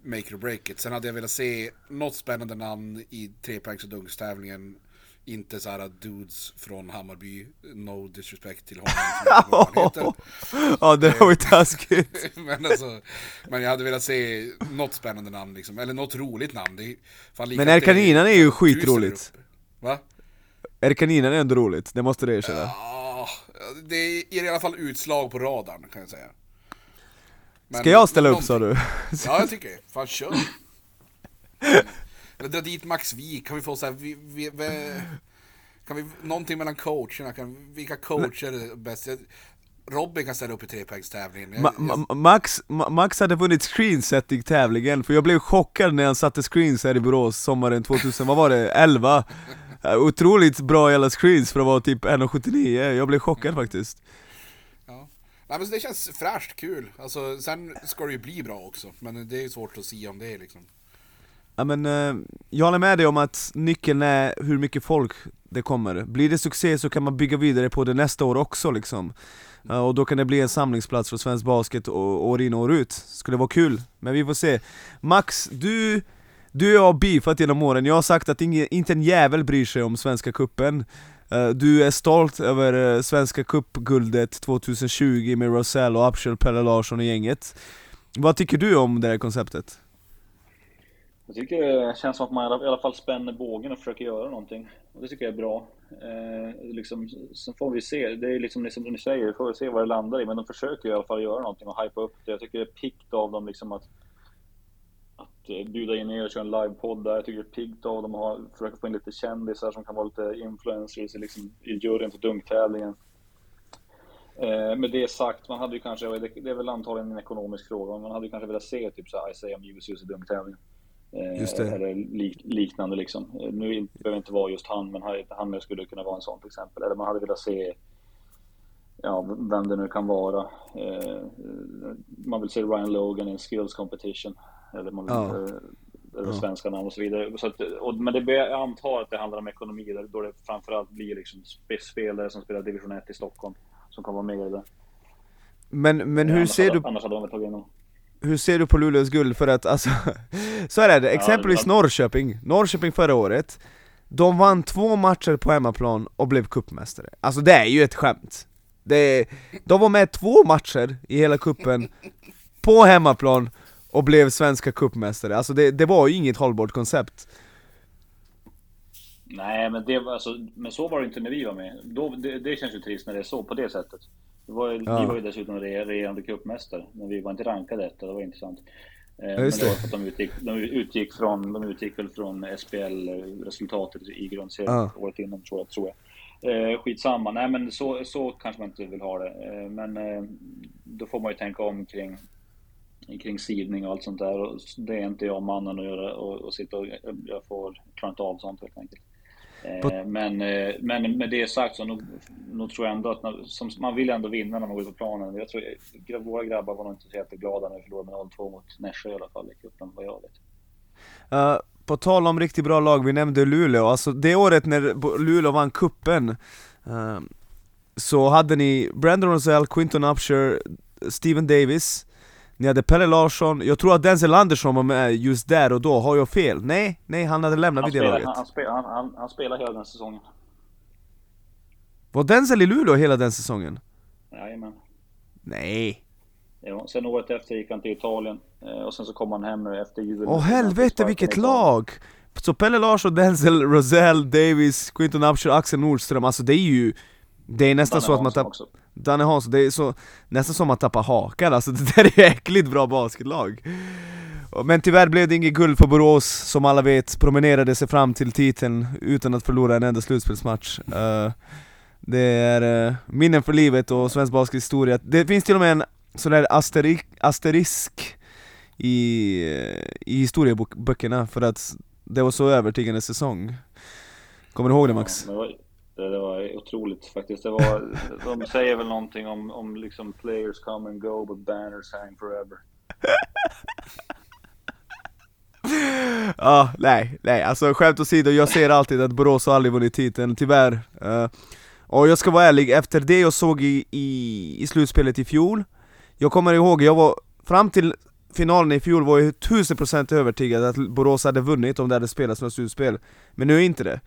make or break it. Sen hade jag velat se något spännande namn i trepoängs och dunkstävlingen. Inte så här dudes från Hammarby, no disrespect till honom. ja det var ju taskigt. men, alltså, men jag hade velat se något spännande namn liksom, eller något roligt namn. Det är Men Erkaninan är ju skitroligt. Va? Erkaninan är ändå roligt, det måste du erkänna. Ja, det ger i alla fall utslag på radarn kan jag säga. Men Ska jag ställa upp sa du? Ja, jag tycker det. Fan, kör! Eller dra dit Max Wik, kan vi få så här, vi, vi, vi, kan vi, någonting mellan coacherna, kan, vilka coacher är bäst? Robin kan ställa upp i trepoängstävlingen. Ma Ma Max, Ma Max hade vunnit screensetting-tävlingen, för jag blev chockad när han satte screens här i Borås sommaren 2000, vad var det? 11? Eh, Otroligt bra jävla screens för att vara typ 1,79, jag blev chockad faktiskt Ja. Nej men det känns fräscht, kul. Alltså, sen ska det ju bli bra också, men det är ju svårt att säga om det liksom. Ja men, eh, jag håller med dig om att nyckeln är hur mycket folk det kommer. Blir det succé så kan man bygga vidare på det nästa år också liksom. Och då kan det bli en samlingsplats för svensk basket år in och år ut. Skulle vara kul, men vi får se. Max, du, du och jag har beefat genom åren, jag har sagt att ingen, inte en jävel bryr sig om Svenska Kuppen eh, Du är stolt över eh, Svenska Cupguldet 2020 med Rosell och Upshall, Pelle Larsson och gänget. Vad tycker du om det här konceptet? Jag tycker det känns som att man i alla- fall spänner bågen och försöker göra någonting. Och det tycker jag är bra. Eh, liksom, sen får vi se. Det är liksom, liksom som ni säger, vi får väl se vad det landar i. Men de försöker i alla fall göra någonting och hypa upp det. Jag tycker det är piggt av dem liksom att, att eh, bjuda in er och köra en livepodd där. Jag tycker det är piggt av dem att försöka få in lite kändisar som kan vara lite influencers i, liksom, i juryn för dunktävlingen. Eh, med det sagt, man hade ju kanske, det, är väl antagligen en ekonomisk fråga, men man hade ju kanske velat se typ så här Isaiah Mjus i dunktävlingen. Eller lik, liknande liksom. Eh, Nu behöver det inte vara just han, men han- skulle kunna vara en sån till exempel. Eller man hade velat se, ja, vem det nu kan vara. Eh, man vill se Ryan Logan i en skills competition. Eller man vill, Ja. eh, eller Ja. svenska namn och så vidare. Så att, och, men det, jag antar att det handlar om ekonomi, där, då det framförallt blir liksom spe- spelare som spelar division 1 i Stockholm som kan vara med i det. Men, men hur annars ser hade, du Annars hade de tagit in honom. Hur ser du på Luleås guld? För att alltså, så är det, exempelvis Norrköping, Norrköping förra året De vann två matcher på hemmaplan och blev cupmästare Alltså det är ju ett skämt. Det, De var med två matcher i hela kuppen på hemmaplan och blev svenska cupmästare, alltså det, det var ju inget hållbart koncept. Nej, men, det, alltså, men så var det inte när vi var med. Då, det, det känns ju trist när det är så, på det sättet. Det var, ju- Ja. Vi var ju dessutom re- regerande cupmästare, men vi var inte rankade etta, det var intressant. Eh, men just det var för att de utgick, de utgick, från, de utgick väl från SPL-resultatet i grundserien Ja. året innan, tror jag. Tror jag. Eh, skitsamma, nej men så, så kanske man inte vill ha det. Eh, men eh, då får man ju tänka om kring, kring sidning och allt sånt där. Och det är inte jag mannen att göra och, och sitta och jag får klarar inte av sånt helt enkelt. Eh, Men, eh, men med det sagt så nog, nog tror jag ändå att när, som, man vill ändå vinna när man går ut på planen. Jag tror gra- våra grabbar var nog inte så jätteglada när vi förlorade med 0-2 mot Nässjö i alla fall i cupen vad jag vet. Eh, På tal om riktigt bra lag, vi nämnde Luleå, alltså det året när Luleå vann kuppen eh, Så hade ni Brandon Rosell, Quinton Upshur, Steven Davis Ni hade Pelle Larsson, jag tror att Denzel Andersson var med just där och då, har jag fel? Nej, nej han hade lämnat Han det laget han, han, spelar, han, han, han spelar hela den säsongen. Var Denzel i Luleå hela den säsongen? Jajamän. Nej Ja, sen året efter gick han till Italien eh, och sen så kom han hem efter jul. Åh helvete vilket lag! Så Pelle Larsson, Denzel, Rosell, Davis, Quinton Upshur, Axel Nordström, alltså det är ju Det är nästan så att man tappar. Danne Hansson, det är så, nästan som att tappa hakan alltså, det där är äckligt bra basketlag. Men tyvärr blev det inget guld för Borås, som alla vet, promenerade sig fram till titeln utan att förlora en enda slutspelsmatch. Uh, Det är uh, minnen för livet och svensk baskethistoria. Det finns till och med en sån där asterik, asterisk i, eh, i historieböckerna för att det var så övertygande säsong. Kommer du ihåg det Max? Ja, det var, Det, var otroligt faktiskt. Det var, de säger väl någonting om, om liksom players come and go but banners hang forever. Ja, ah, nej, nej, alltså skämt åsido, jag ser alltid att Borås har aldrig vunnit titeln, tyvärr uh, Och jag ska vara ärlig, efter det jag såg i, i, i slutspelet i fjol Jag kommer ihåg, jag var fram till finalen i fjol var jag tusen procent övertygad att Borås hade vunnit om det hade spelats något slutspel Men nu är inte det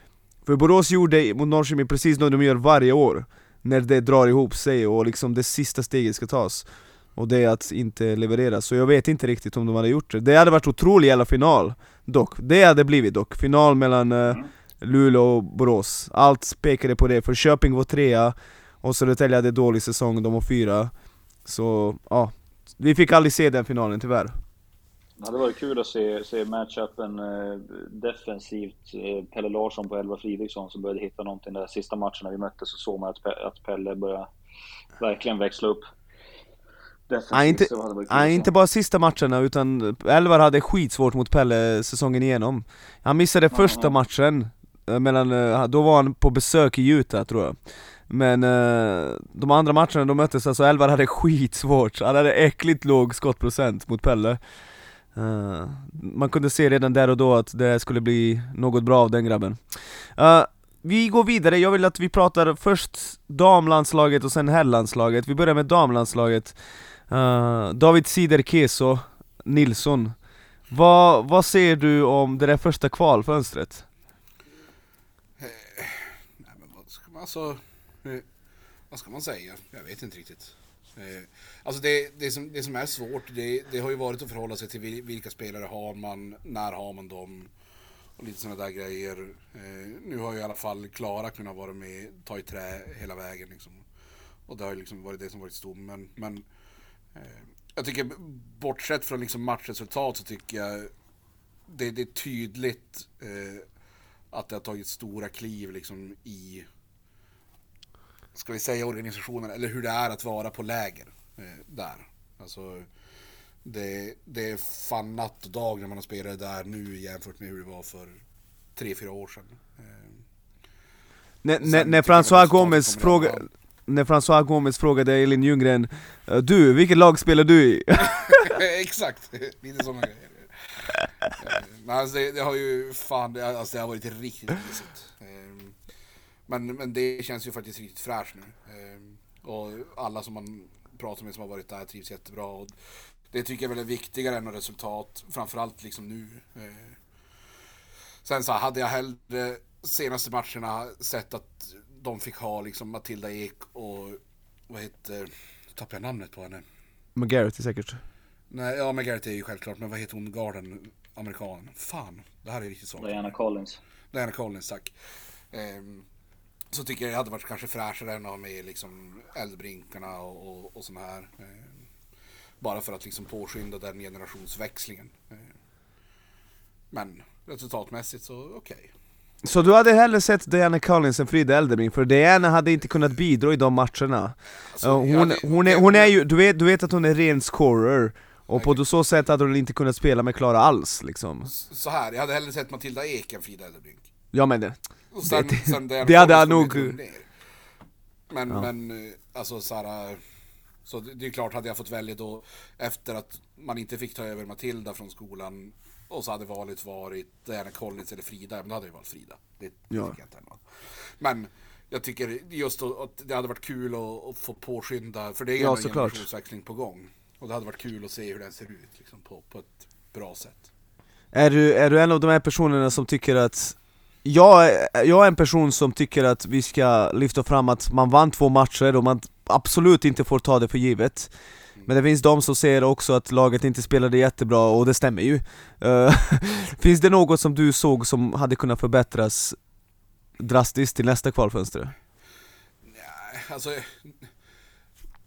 för Borås gjorde mot Norrköping precis vad de gör varje år När det drar ihop sig och liksom det sista steget ska tas. Och det är att inte leverera, så jag vet inte riktigt om de hade gjort det. Det hade varit otrolig jävla final dock, det hade blivit dock, final mellan uh, Luleå och Borås. Allt pekade på det, för Köping var trea och Södertälje hade dålig säsong, de var fyra. Så ja, vi fick aldrig se den finalen tyvärr det hade varit kul att se, se matchupen eh, defensivt. Eh, Pelle Larsson på Elva Fridriksson som började hitta någonting där sista matchen när vi möttes så såg man att, att Pelle började verkligen växla upp. Nej, inte, nej, inte bara sista matcherna utan Elvar hade skitsvårt mot Pelle säsongen igenom. Han missade första matchen, eh, mellan, eh, då var han på besök i Utah tror jag. Men de andra matcherna de möttes, alltså Elvar hade skitsvårt. Han hade äckligt låg skottprocent mot Pelle Eh, man kunde se redan där och då att det skulle bli något bra av den grabben eh, vi går vidare, jag vill att vi pratar först damlandslaget och sen herrlandslaget Vi börjar med damlandslaget Uh, David Siderkeso Nilsson vad, vad ser du om det där första kvalfönstret? Nej men vad ska man alltså... Vad ska man säga? Jag vet inte riktigt. Alltså det, det, som, det som är svårt, det, det har ju varit att förhålla sig till vilka spelare har man, när har man dem och lite sådana där grejer. Eh, nu har ju i alla fall Klara kunnat vara med, ta i trä hela vägen liksom. Och det har ju liksom varit det som varit stommen. Men Eh, jag tycker, bortsett från liksom matchresultat så tycker jag det, det är tydligt eh, att det har tagit stora kliv liksom i, ska vi säga organisationen, eller hur det är att vara på läger där. Alltså, det, det är fan natt och dag när man har spelat där nu jämfört med hur det var för tre, fyra år sedan. Eh, när, när, när François Gomes frågar när François Gomes frågade Elin Ljunggren eh, Du, vilket lag spelar du i? Exakt, lite sådana grejer Men alltså det, det, har ju fan, det, alltså det har varit riktigt ehm, men, men det känns ju faktiskt riktigt fräscht nu Och alla som man pratar med som har varit där trivs jättebra och Det tycker jag väl är viktigare än resultat, framförallt liksom nu ehm, Sen så hade jag hellre senaste matcherna sett att de fick ha liksom Matilda Ek och vad heter, tappar jag namnet på henne? McGarrett säkert. Nej, ja McGarrett är ju självklart, men vad heter hon, garden, amerikanen? Fan, det här är riktigt svårt. Diana Collins. Diana Collins, tack. Um, så tycker jag det hade varit kanske fräschare än att ha med liksom eldbrinkarna och, och, och såna här. Um, bara för att liksom påskynda den generationsväxlingen. Um, men resultatmässigt så okej. Okay. Så du hade hellre sett Diana Collins än Frida Eldebring, för Diana hade inte kunnat bidra i de matcherna alltså, hon, hade, hon, är, hon är ju, du vet, du vet att hon är ren scorer och på okay. så sätt hade hon inte kunnat spela med Klara alls liksom Så här, jag hade hellre sett Matilda Ek än Frida Eldebring Ja men det, sen, det, sen det hade han nog Men, ja. men alltså såhär Så det är klart, hade jag fått välja då Efter att man inte fick ta över Matilda från skolan och så hade valet varit Diana Collins eller Frida, men då hade jag valt Frida. Det, ja. jag inte ändå. Men jag tycker just att det hade varit kul att, att få påskynda, för det är ja, en generationsväxling på gång. Och det hade varit kul att se hur den ser ut liksom, på, på ett bra sätt. Är du, är du en av de här personerna som tycker att jag, jag är en person som tycker att vi ska lyfta fram att man vann två matcher och man absolut inte får ta det för givet. Men det finns de som säger också att laget inte spelade jättebra, och det stämmer ju. Uh, Finns det något som du såg som hade kunnat förbättras drastiskt till nästa kvalfönster? Nej, alltså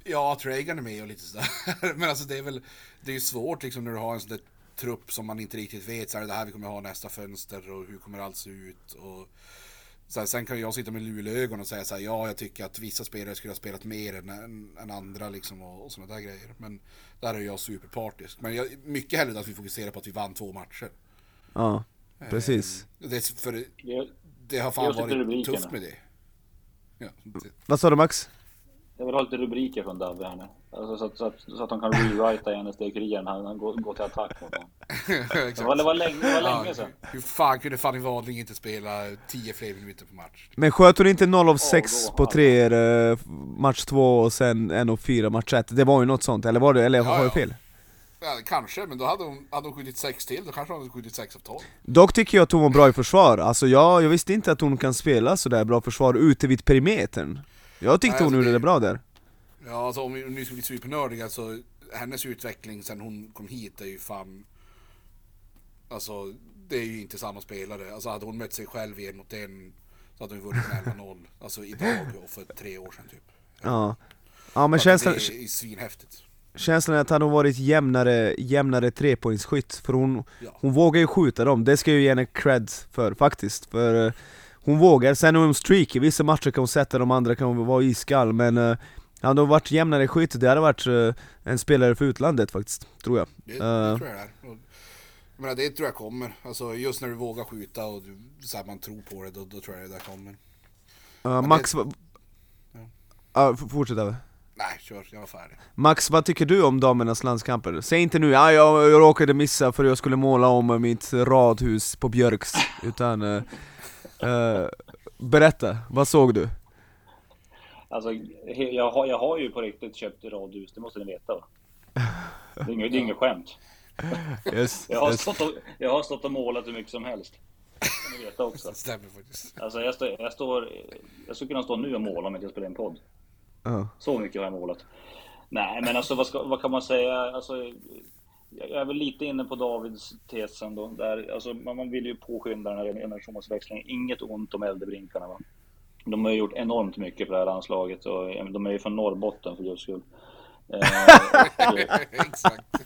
Ja, Traegan är med och lite sådär. Men alltså det är väl Det är ju svårt liksom när du har en sån där trupp som man inte riktigt vet, så är det här vi kommer ha nästa fönster och hur kommer allt se ut och så här, sen kan jag sitta med luleögon och säga så här, ja jag tycker att vissa spelare skulle ha spelat mer än, än, än andra liksom och, och sådana där grejer. Men där är jag superpartisk. Men jag, mycket hellre att vi fokuserar på att vi vann två matcher. Ja, precis. Eh, det, för det, har fan varit tufft med det. Ja, det- Vad sa du Max? Jag vill ha lite rubriker från Davve här nu. Alltså, så, att, så, att, så att de kan rewrita NSD-kuriren när han går, går till attack mot honom. Det var, det var länge, det var Ja, länge sedan. hur fan kunde Fanny Wadling inte spela 10 fler minuter på match? Men sköt hon inte 0 av 6 då på har- 3 match 2 och sen 1 av 4 match 1? Det var ju något sånt, eller var det, eller har Ja, jag ja. fel? Ja, kanske, men då hade hon, hade hon skjutit 6 till, då kanske hon hade skjutit 6 av 12. Dock tycker jag att hon var bra i försvar, alltså jag, jag visste inte att hon kan spela sådär bra försvar ute vid perimetern Jag tyckte Nej, hon alltså gjorde det- det bra där Ja, alltså om vi nu ska bli supernördiga så hennes utveckling sen hon kom hit är ju fan... Alltså, det är ju inte samma spelare. Alltså hade hon mött sig själv i en mot en så hade hon vunnit med 11-0. Alltså idag och för tre år sedan typ. Ja Ja men känslan, Det är svinhäftigt. känslan är att hon varit jämnare, jämnare trepoängsskytt, för hon, Ja. hon vågar ju skjuta dem, det ska jag ju ge henne cred för faktiskt för eh, Hon vågar, sen är hon streaky, vissa matcher kan hon sätta, de andra kan hon vara iskall men uh, hade hon varit jämnare skytt, det hade varit eh, en spelare för utlandet faktiskt, tror jag Det, Eh. det tror jag det är. Jag menar, det tror jag kommer. Alltså just när du vågar skjuta och du, så man tror på det, då, då tror jag det där kommer. Det- Max, va- Ja. Ja, fortsätt Abbe. Nej, kör, jag var färdig. Max, vad tycker du om damernas landskamper? Säg inte nu ja, jag, jag råkade missa för jag skulle måla om mitt radhus på Björks, utan eh, eh, Berätta, vad såg du? Alltså, jag har, jag har ju på riktigt köpt radhus, det måste ni veta va? Det är inget, det är inget skämt. Yes, Jag har, yes. stått och, jag har stått och målat hur mycket som helst. Det veta också. Stämmer faktiskt. Alltså jag, står, jag står... Jag skulle kunna stå nu och måla om jag spelar en podd. Ja. Så mycket har jag målat. Nej, men alltså vad, ska, vad kan man säga? Alltså, jag är väl lite inne på Davids tes ändå. Där, alltså, man man vill ju påskynda den här generationsväxlingen. Inget ont om äldrebrinkarna. Va? De har ju gjort enormt mycket för det här landslaget och eh, de är ju från Norrbotten för guds skull. Eh, och Exakt.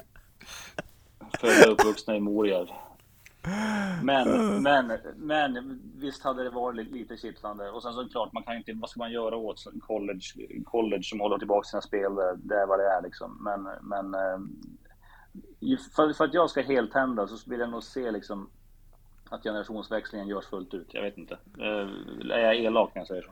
födda och uppvuxna i Morjärv. Men, men, men visst hade det varit lite kittlande. Och sen så klart, man kan inte, vad ska man göra åt college, college som håller tillbaka sina spel? Det, det är vad det är liksom. Men, men eh, för, för att jag ska heltända så vill jag nog se liksom att generationsväxlingen görs fullt ut. Jag vet inte. Eh, är jag elak när jag säger så?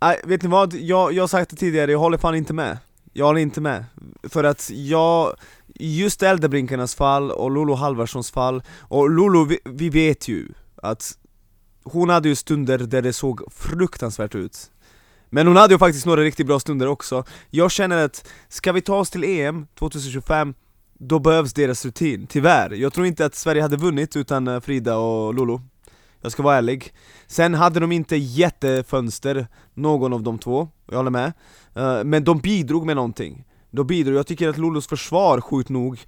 Nej, vet ni vad? Jag, jag har sagt det tidigare, jag håller fan inte med Jag håller inte med För att jag, just Äldrebrinkarnas fall och Lolo Halvarssons fall Och Lolo, vi, vi vet ju att hon hade ju stunder där det såg fruktansvärt ut Men hon hade ju faktiskt några riktigt bra stunder också Jag känner att, ska vi ta oss till EM 2025 då behövs deras rutin, tyvärr. Jag tror inte att Sverige hade vunnit utan eh, Frida och Lolo. Jag ska vara ärlig. Sen hade de inte jättefönster, någon av de två, jag håller med. Eh, men de bidrog med någonting. De bidrog, jag tycker att Lolos försvar sjukt nog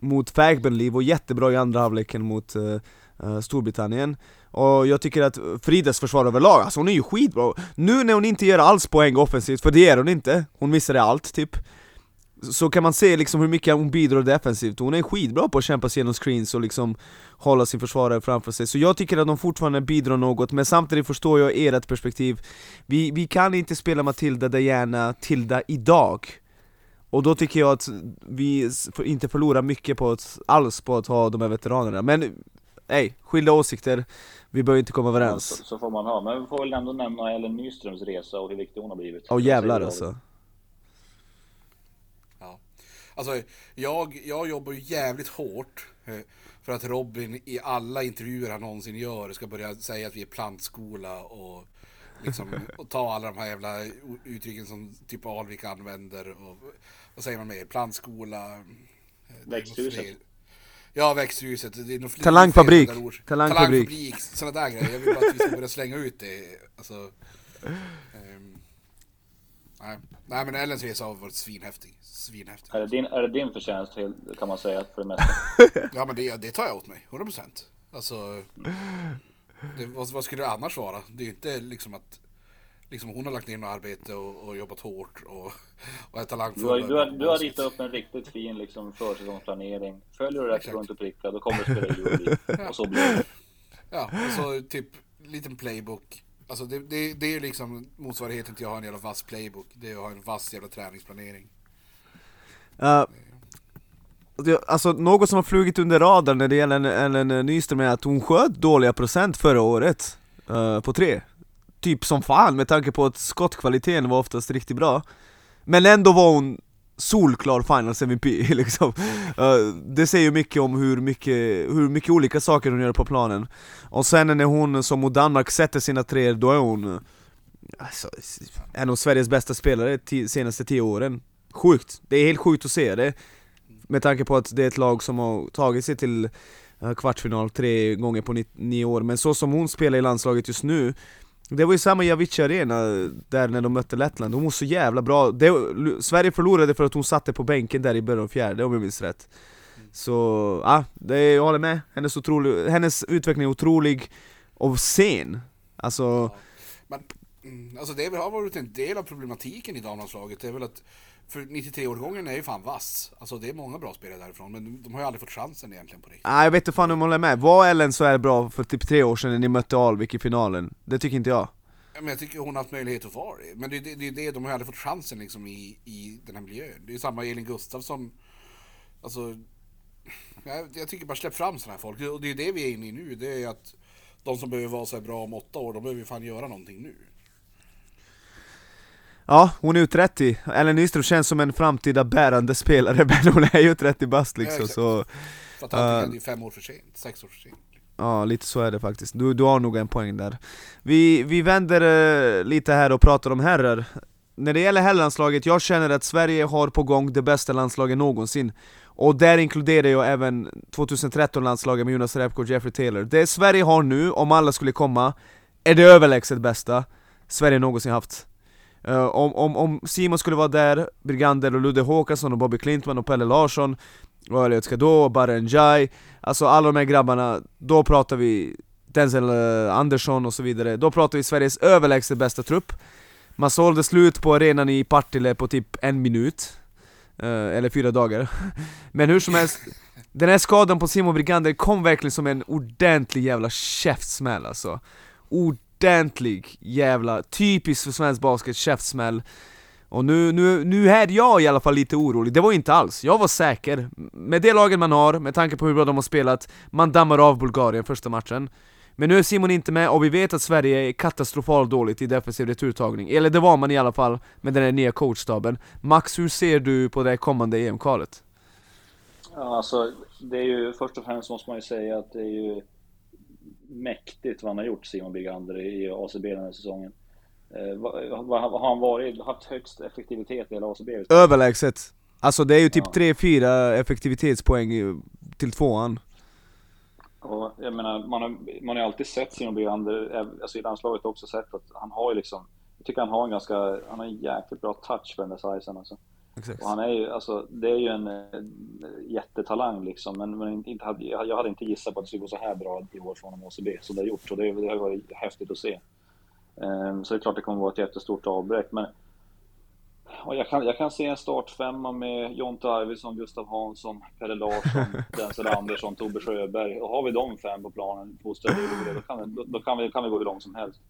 mot Fagbenliv var jättebra i andra halvleken mot eh, Storbritannien. Och jag tycker att Fridas försvar överlag, alltså hon är ju skitbra. Nu när hon inte gör alls poäng offensivt, för det gör hon inte, hon missade allt typ så kan man se liksom hur mycket hon bidrar defensivt, hon är skitbra på att kämpa sig genom screens och liksom hålla sin försvarare framför sig. Så jag tycker att de fortfarande bidrar något, men samtidigt förstår jag ert perspektiv. Vi, vi kan inte spela Matilda Diana Tilda idag. Och då tycker jag att vi inte förlorar mycket på att, alls på att ha de här veteranerna. Men, nej, skilda åsikter, vi behöver inte komma Så, överens så får man ha. Men vi får väl ändå nämna Ellen Nyströms resa och hur viktig hon har blivit. Åh jävlar alltså. Alltså, jag, jag jobbar ju jävligt hårt eh, för att Robin i alla intervjuer han någonsin gör ska börja säga att vi är plantskola och liksom och ta alla de här jävla uttrycken som typ Alvik använder och vad säger man mer? Plantskola. eh, Växthuset. Ja, växthuset. Det är nog fler- Talangfabrik. Talangfabrik. Talangfabrik. Sådana där grejer. Jag vill bara att vi ska börja slänga ut det. Alltså, ehm, nej. nej, men Ellens resa har varit svinhäftig. Svinhäftig. Är det din, är det din förtjänst kan man säga för det mesta? Ja men det, det tar jag åt mig, 100% Alltså det, vad, vad skulle det annars vara? Det är ju inte liksom att liksom hon har lagt ner något arbete och, och jobbat hårt och, och är talangfull Du har, du har, du har ritat upp en riktigt fin liksom, försäsongsplanering. Följer du rätt Exakt. runt och pricka, då kommer du spela juli. Och så blir det. Ja, och så typ liten playbook Alltså det, det, det är liksom motsvarigheten till att ha en jävla vass playbook. Det är att ha en vass jävla träningsplanering. Uh, det, alltså något som har flugit under radarn när det gäller Ellen Nyström är att hon sköt dåliga procent förra året uh, på tre. Typ som fan med tanke på att skottkvaliteten var oftast riktigt bra. Men ändå var hon solklar finals MVP liksom. Uh, Det säger mycket om hur mycket, hur mycket olika saker hon gör på planen. Och sen när hon som mot Danmark sätter sina tre då är hon alltså, En av Sveriges bästa spelare de senaste tio åren. Sjukt, det är helt sjukt att se det. Med tanke på att det är ett lag som har tagit sig till eh, kvartsfinal tre gånger på nio år. Men så som hon spelar i landslaget just nu det var ju samma i Avicii Arena där när de mötte Lettland, hon var så jävla bra. Det, Sverige förlorade för att hon satte på bänken där i början av fjärde om jag minns rätt. Så, ja, det, jag håller med, hennes, otrolig, hennes utveckling är otrolig och sen Alltså ja. Men, mm, alltså det har varit en del av problematiken i damlandslaget, det är väl att för 93-årgången är ju fan vass. Alltså det är många bra spelare därifrån, men de har ju aldrig fått chansen egentligen på riktigt. Nej jag vet inte fan om jag håller med. Var Ellen så är bra för typ tre år sedan när ni mötte Alvik i finalen? Det tycker inte jag. Ja, men jag tycker hon har haft möjlighet att vara det. Men det är det, det, det, de har ju aldrig fått chansen liksom i, i den här miljön. Det är samma Elin Gustafsson. Alltså, jag, jag tycker bara släpp fram sådana här folk. Och det är det vi är inne i nu. Det är att de som behöver vara så här bra om åtta år, de behöver ju fan göra någonting nu. Ja, hon är ju 30. Ellen Nyström känns som en framtida bärande spelare, men hon är ju 30 bast liksom ja, så... Att allting uh, är fem år för sent, sex år för sent. Ja, lite så är det faktiskt. Du, du har nog en poäng där. Vi, vi vänder uh, lite här och pratar om herrar. När det gäller herrlandslaget, jag känner att Sverige har på gång det bästa landslaget någonsin. Och där inkluderar jag även 2013-landslaget med Jonas Repko och Jeffrey Taylor. Det Sverige har nu, om alla skulle komma, är det överlägset bästa Sverige någonsin haft. Uh, om, om, om Simon skulle vara där, Brigander och Ludde Håkansson och Bobby Klintman och Pelle Larsson och Elliot Skadå och Alltså alla de här grabbarna, då pratar vi Denzel uh, Andersson och så vidare. Då pratar vi Sveriges överlägset bästa trupp. Man sålde slut på arenan i Partille på typ en minut uh, Eller fyra dagar. Men hur som helst Den här skadan på Simon Brigander kom verkligen som en ordentlig jävla käftsmäll alltså. Ord ordentlig jävla, typiskt för svensk basket, käftsmäll. Och nu, nu, nu är jag i alla fall lite orolig, det var inte alls, jag var säker. Med det laget man har, med tanke på hur bra de har spelat, man dammar av Bulgarien första matchen. Men nu är Simon inte med och vi vet att Sverige är katastrofalt dåligt i defensiv returtagning. Eller det var man i alla fall med den här nya coachstaben. Max, hur ser du på det kommande EM-kvalet? Ja, alltså, det är ju först och främst måste man ju säga att det är ju mäktigt vad han har gjort, Simon Birgander, i ACB den här säsongen. Eh, har han varit, haft högst effektivitet i hela ACB? Överlägset! Alltså det är ju typ ja. 3-4 effektivitetspoäng till tvåan. Och jag menar, man har, man har alltid sett Simon Birgander, eh, alltså i landslaget också sett att han har ju liksom, jag tycker han har en ganska, han har en jäkligt bra touch för den där sizen alltså. Exakt. Och han är ju, alltså, det är ju en äh, jättetalang liksom, men, men inte jag hade inte gissat på att det skulle gå så här bra i år från OCB som det har gjort, och det, det har varit häftigt att se. Um, så det är klart det kommer vara ett jättestort avbräck, men och jag, kan, jag kan se en startfemma med Jonte Arvidsson, Gustav Hansson, Pelle Larsson, Denzel Andersson, Tobbe Sjöberg. Och har vi de fem på planen, på då, kan, då, då kan, vi, kan vi gå hur långt som helst.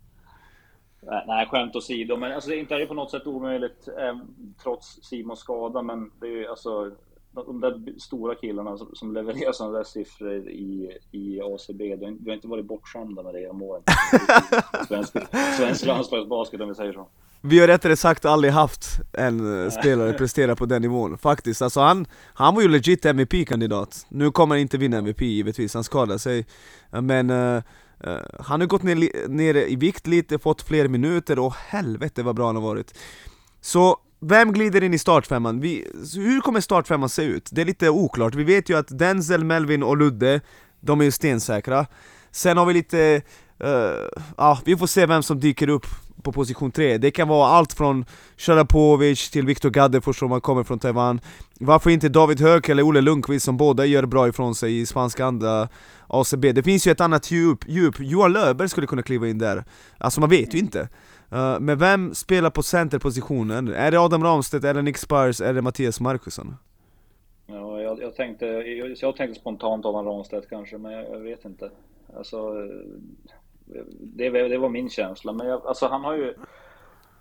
Nej, skämt åsido, men alltså, inte är det på något sätt omöjligt eh, trots Simons skada, men det är ju alltså de där stora killarna som, som levererar sådana där siffror i, i ACB, vi har inte varit bortskämda med det genom åren. Svensk, svensk landslagsbasket om vi säger så. Vi har rättare sagt aldrig haft en spelare prestera på den nivån, faktiskt. Alltså han, han var ju legit MVP-kandidat. Nu kommer han inte vinna MVP givetvis, han skadade sig. Men uh, Uh, han har gått ner, ner i vikt lite, fått fler minuter och helvete vad bra han har varit Så vem glider in i startfemman? Vi, hur kommer startfemman se ut? Det är lite oklart, vi vet ju att Denzel, Melvin och Ludde, de är ju stensäkra Sen har vi lite, uh, ja vi får se vem som dyker upp på position 3 Det kan vara allt från Sharapovic till Viktor Gaddefors som man kommer från Taiwan Varför inte David Höök eller Olle Lundqvist som båda gör bra ifrån sig i spanska andra ACB Det finns ju ett annat djup, djup. Johan Löfberg skulle kunna kliva in där Alltså man vet ju inte uh, Men vem spelar på centerpositionen? Är det Adam Ramstedt, eller Nick Spires, eller Mattias Markusson? Ja, jag, jag, tänkte, jag, jag tänkte spontant Adam Ramstedt kanske, men jag, jag vet inte Alltså det, det var min känsla. Men jag, alltså han har ju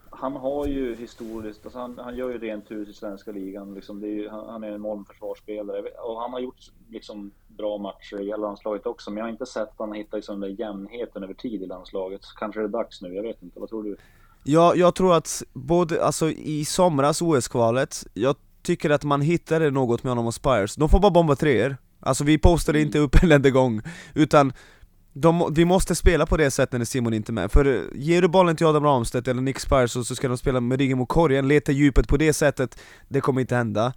han har ju historiskt, alltså han, han gör ju rent hus i svenska ligan. Liksom är ju, han, han är en enorm försvarsspelare och han har gjort liksom bra matcher i landslaget också. Men jag har inte sett att han har hittat liksom den där jämnheten över tid i landslaget. Kanske är det dags nu, jag vet inte. Vad tror du? Ja, jag tror att både, alltså i somras OS-kvalet, jag tycker att man hittade något med honom och Spires. De får bara bomba treor. Alltså vi postade inte upp en enda gång, utan de, vi måste spela på det sättet när Simon inte är med, för eh, ger du bollen till Adam Ramstedt eller Nick Spires så ska de spela med ryggen mot korgen, leta djupet på det sättet, det kommer inte hända.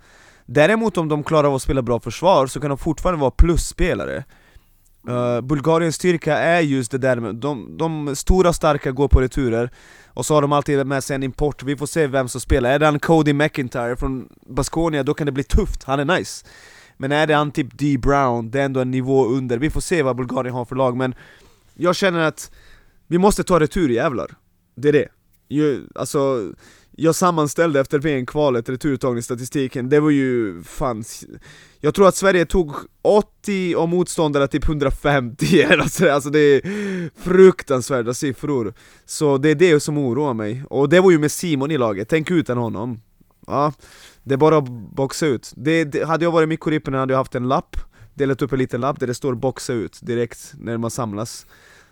Däremot om de klarar av att spela bra försvar så kan de fortfarande vara plusspelare. Uh, Bulgariens styrka är just det där med, de, de stora starka går på returer. Och så har de alltid med sig en import, vi får se vem som spelar, är det han Cody McIntyre från Baskonia då kan det bli tufft, han är nice men är det han typ D Brown, det är ändå en nivå under, vi får se vad Bulgarien har för lag men Jag känner att vi måste ta retur jävlar Det är det. Ju, Alltså, jag sammanställde efter VM-kvalet returuttagningsstatistiken, det var ju fan Jag tror att Sverige tog 80 och motståndarna typ 150 alltså, alltså det är fruktansvärda siffror. Så det är det som oroar mig, och det var ju med Simon i laget, tänk utan honom. Ja, det är bara att boxa ut. Det, det, hade jag varit Mikko Rippinen hade jag haft en lapp, delat upp en liten lapp där det står 'boxa ut' direkt när man samlas.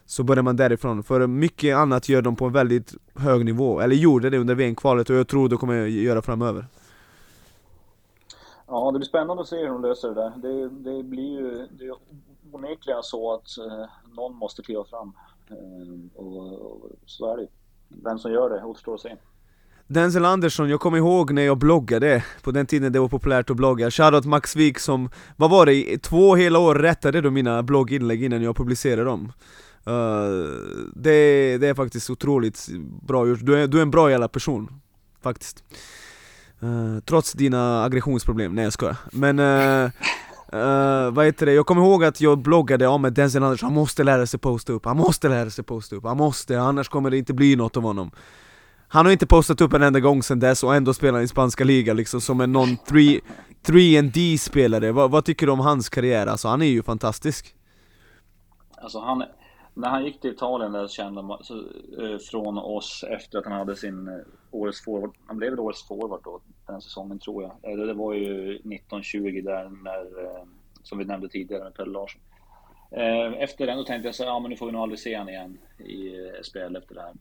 Så börjar man därifrån, för mycket annat gör de på en väldigt hög nivå, eller gjorde det under VM-kvalet och jag tror de kommer göra framöver. Ja, det blir spännande att se hur de löser det där. Det, det blir ju det är onekligen så att eh, någon måste kliva fram. Eh, och, och så är det Vem som gör det återstår att se. Denzel Andersson, jag kommer ihåg när jag bloggade, på den tiden det var populärt att blogga. Shoutout Max Wik som, vad var det, i två hela år rättade då mina blogginlägg innan jag publicerade dem. Uh, det, det är faktiskt otroligt bra gjort, du är, du är en bra jävla person Faktiskt. Uh, Trots dina aggressionsproblem, nej jag skojar. Men uh, Uh, vad heter det? Jag kommer ihåg att jag bloggade om att Denzel Andersson, han måste lära sig posta upp, han måste lära sig posta upp, han måste, annars kommer det inte bli något av honom han har inte postat upp en enda gång sedan dess och ändå spelar i spanska ligan liksom som en non 3 D spelare vad, vad, tycker du om hans karriär? Alltså han är ju fantastisk Alltså han, när han gick till Italien där kände man, så, eh, från oss efter att han hade sin eh, årets forward, han blev väl årets forward då den säsongen tror jag. Det, det var ju 1920 där när, som vi nämnde tidigare med Pelle Larsson. Efter den då tänkte jag så ja men nu får vi nog aldrig se han igen i spel SPL efter det här.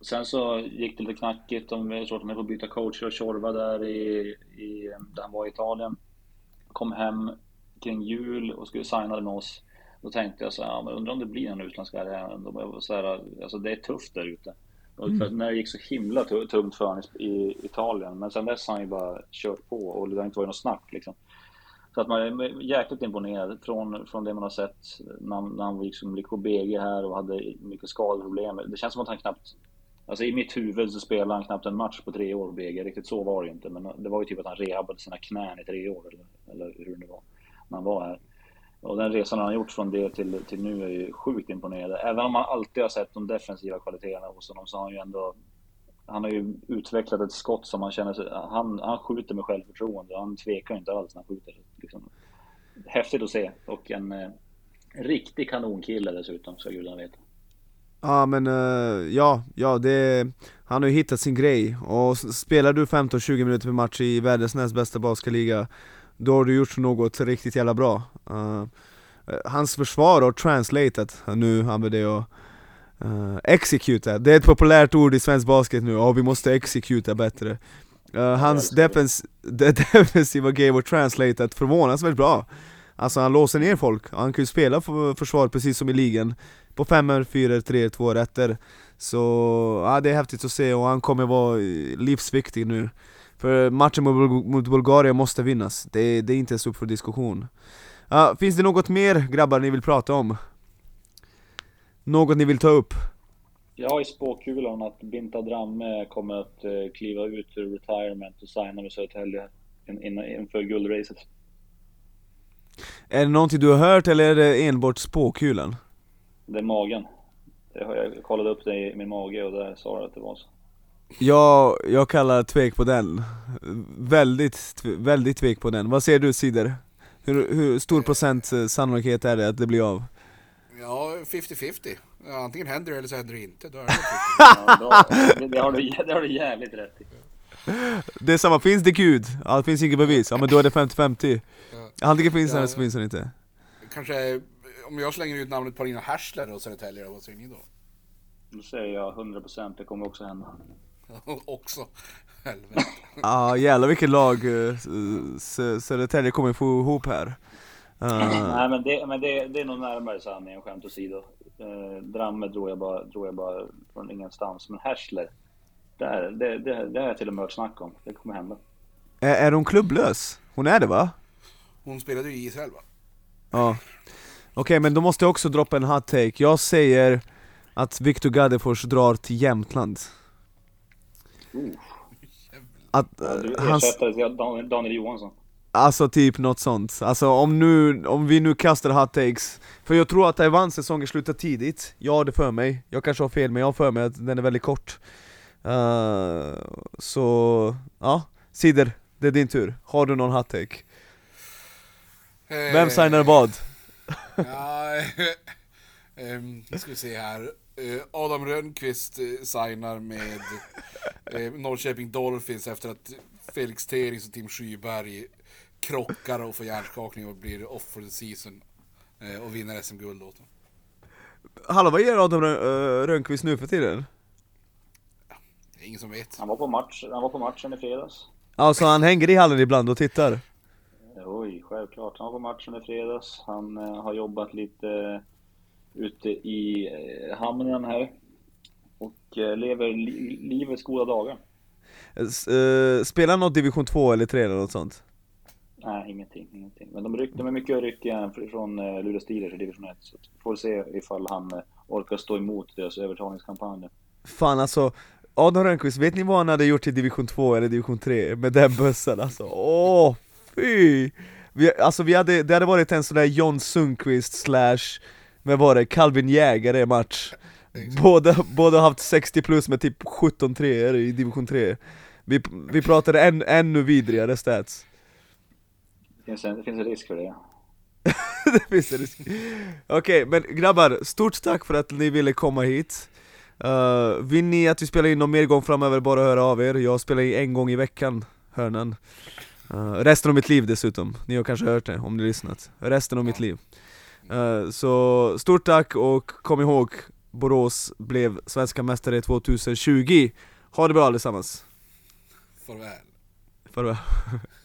Sen så gick det lite knackigt. De såg att de får byta coach och Tjorva där i, i, där han var i Italien. Kom hem kring jul och skulle signa med oss. Då tänkte jag så här, ja, men undrar om det blir en utländsk karriär. Så här, alltså det är tufft där ute. Mm. när det gick så himla tungt för honom i Italien. Men sen dess har han ju bara kört på och det har inte varit något snack liksom. Så att man är jäkligt imponerad från, från det man har sett när, när han liksom på BG här och hade mycket skadeproblem. Det känns som att han knappt Alltså i mitt huvud så spelade han knappt en match på tre år på BG. Riktigt så var det ju inte. Men det var ju typ att han rehabade sina knän i tre år eller, eller hur det var. När han var här. Och den resan han har gjort från det till, till nu är ju sjukt imponerande. Även om man alltid har sett de defensiva kvaliteterna hos honom så har han ju ändå han har ju utvecklat ett skott som man känner sig... Han, han skjuter med självförtroende. Han tvekar inte alls när han skjuter. Liksom. Häftigt att se. Och en en riktig kanonkille dessutom, ska gudarna veta. Ja men uh, ja, ja det, han har ju hittat sin grej. Och spelar du 15-20 minuter per match i världens näst bästa basketliga Då har du gjort något riktigt jävla bra. Uh, Hans försvar har translatat, nu använder jag uh, executa, det är ett populärt ord i svensk basket nu, och vi måste executa bättre. Uh, Hans defens defensiva game har translatat förvånansvärt bra Alltså han låser ner folk, han kan ju spela för försvar precis som i ligan. På femmer, fyror, tre, två rätter. Så ja, det är häftigt att se och han kommer vara eh, livsviktig nu. För matchen mot, Bulgarien måste vinnas, det, det är inte ens upp för diskussion. Ja, Finns det något mer grabbar ni vill prata om? Något ni vill ta upp? Jag har i spåkulan att Binta Dramme kommer att eh, kliva ut ur retirement och signa med Södertälje inför guldracet är det någonting du har hört eller är det enbart spåkulan? Det är magen. Jag kollade upp det i min mage och där sa det att det var så. Ja, jag kallar tvek på den. Väldigt, väldigt tvek på den. Vad säger du Sider? Hur, hur stor procent sannolikhet är det att det blir av? Ja, 50-50. Antingen händer det eller så händer det inte. Då är det 50. Ja. Det, det, har du, det har du jävligt rätt i. Det är samma, finns det gud? Ja, det finns inget bevis, ja men då är det 50-50 Antingen finns den Ja. eller så finns den inte Kanske, eh, om jag slänger ut namnet Paulina Härsler och Södertälje, då, vad säger ni då? Då säger jag 100% det kommer också hända. Också. Helvete. Ja ah, jävlar vilket lag uh, Sö- Södertälje kommer få ihop här uh, Nej men, det, men det, det är nog närmare sanningen, skämt åsido. Eh, Dramme drog jag, bara, drog jag bara från ingenstans. Men Härsler, där, det, det, det har jag till och med hört snack om. Det kommer hända. är, är hon klubblös? Hon är det va? Hon spelade ju i Israel va? Ja. Okej men då måste jag också droppa en hot take. Jag säger att Viktor Gaddefors drar till Jämtland. Uh. att, Ja, du eh, Dan- Daniel Johansson. Alltså typ något sånt, alltså om, nu, om vi nu kastar hot takes. För jag tror att Taiwans säsongen slutar tidigt, jag har det för mig, jag kanske har fel men jag har för mig att den är väldigt kort. Eh, Så, ja, Sider, det är din tur, har du någon hot take? Vem Eh, signar vad? Ja, ehm, ska vi se här. Eh, Adam Rönnqvist eh, signar med Norrköping Dolphins efter att Felix Terings och Tim Skyberg krockar och får hjärnskakning och blir off for the season. Och vinner SM-guld åt dem. Hallå vad gör Adam Rön- Rönnqvist nu för tiden? Det är ingen som vet. Han var på, match, han var på matchen i fredags. Alltså han hänger i hallen ibland och tittar? Oj, självklart. Han var på matchen i fredags. Han eh, har jobbat lite eh, ute i eh, hamnen här. Och lever li livets goda dagar. Spelar han något division 2 eller 3 eller något sånt? Nej, ingenting, ingenting. Men de, ryck, de är mycket ryckiga från Luleå Steelers i division 1. Så får se ifall han orkar stå emot deras övertalningskampanj. Fan alltså, Adam Rönnqvist, vet ni vad han hade gjort i division 2 eller division 3 med den bössan alltså? Åh, fy! Vi, alltså vi hade, det hade varit en sån där John Sundqvist slash, vad var det, Calvin Jägare match. Båda, båda har haft 60 plus med typ 17 treor i division 3 Vi, vi pratade än, ännu vidrigare stats. Det finns en, det finns en risk för det. det finns en risk. Okej, men grabbar, stort tack för att ni ville komma hit. Uh, Vill ni att vi spelar in någon mer gång framöver, bara höra av er? Jag spelar in en gång i veckan, hörnan uh, Resten av mitt liv dessutom, ni har kanske hört det om ni lyssnat. Resten av mitt liv. Uh, Så stort tack och kom ihåg Borås blev svenska mästare 2020 Ha det bra allesammans, Farväl. farväl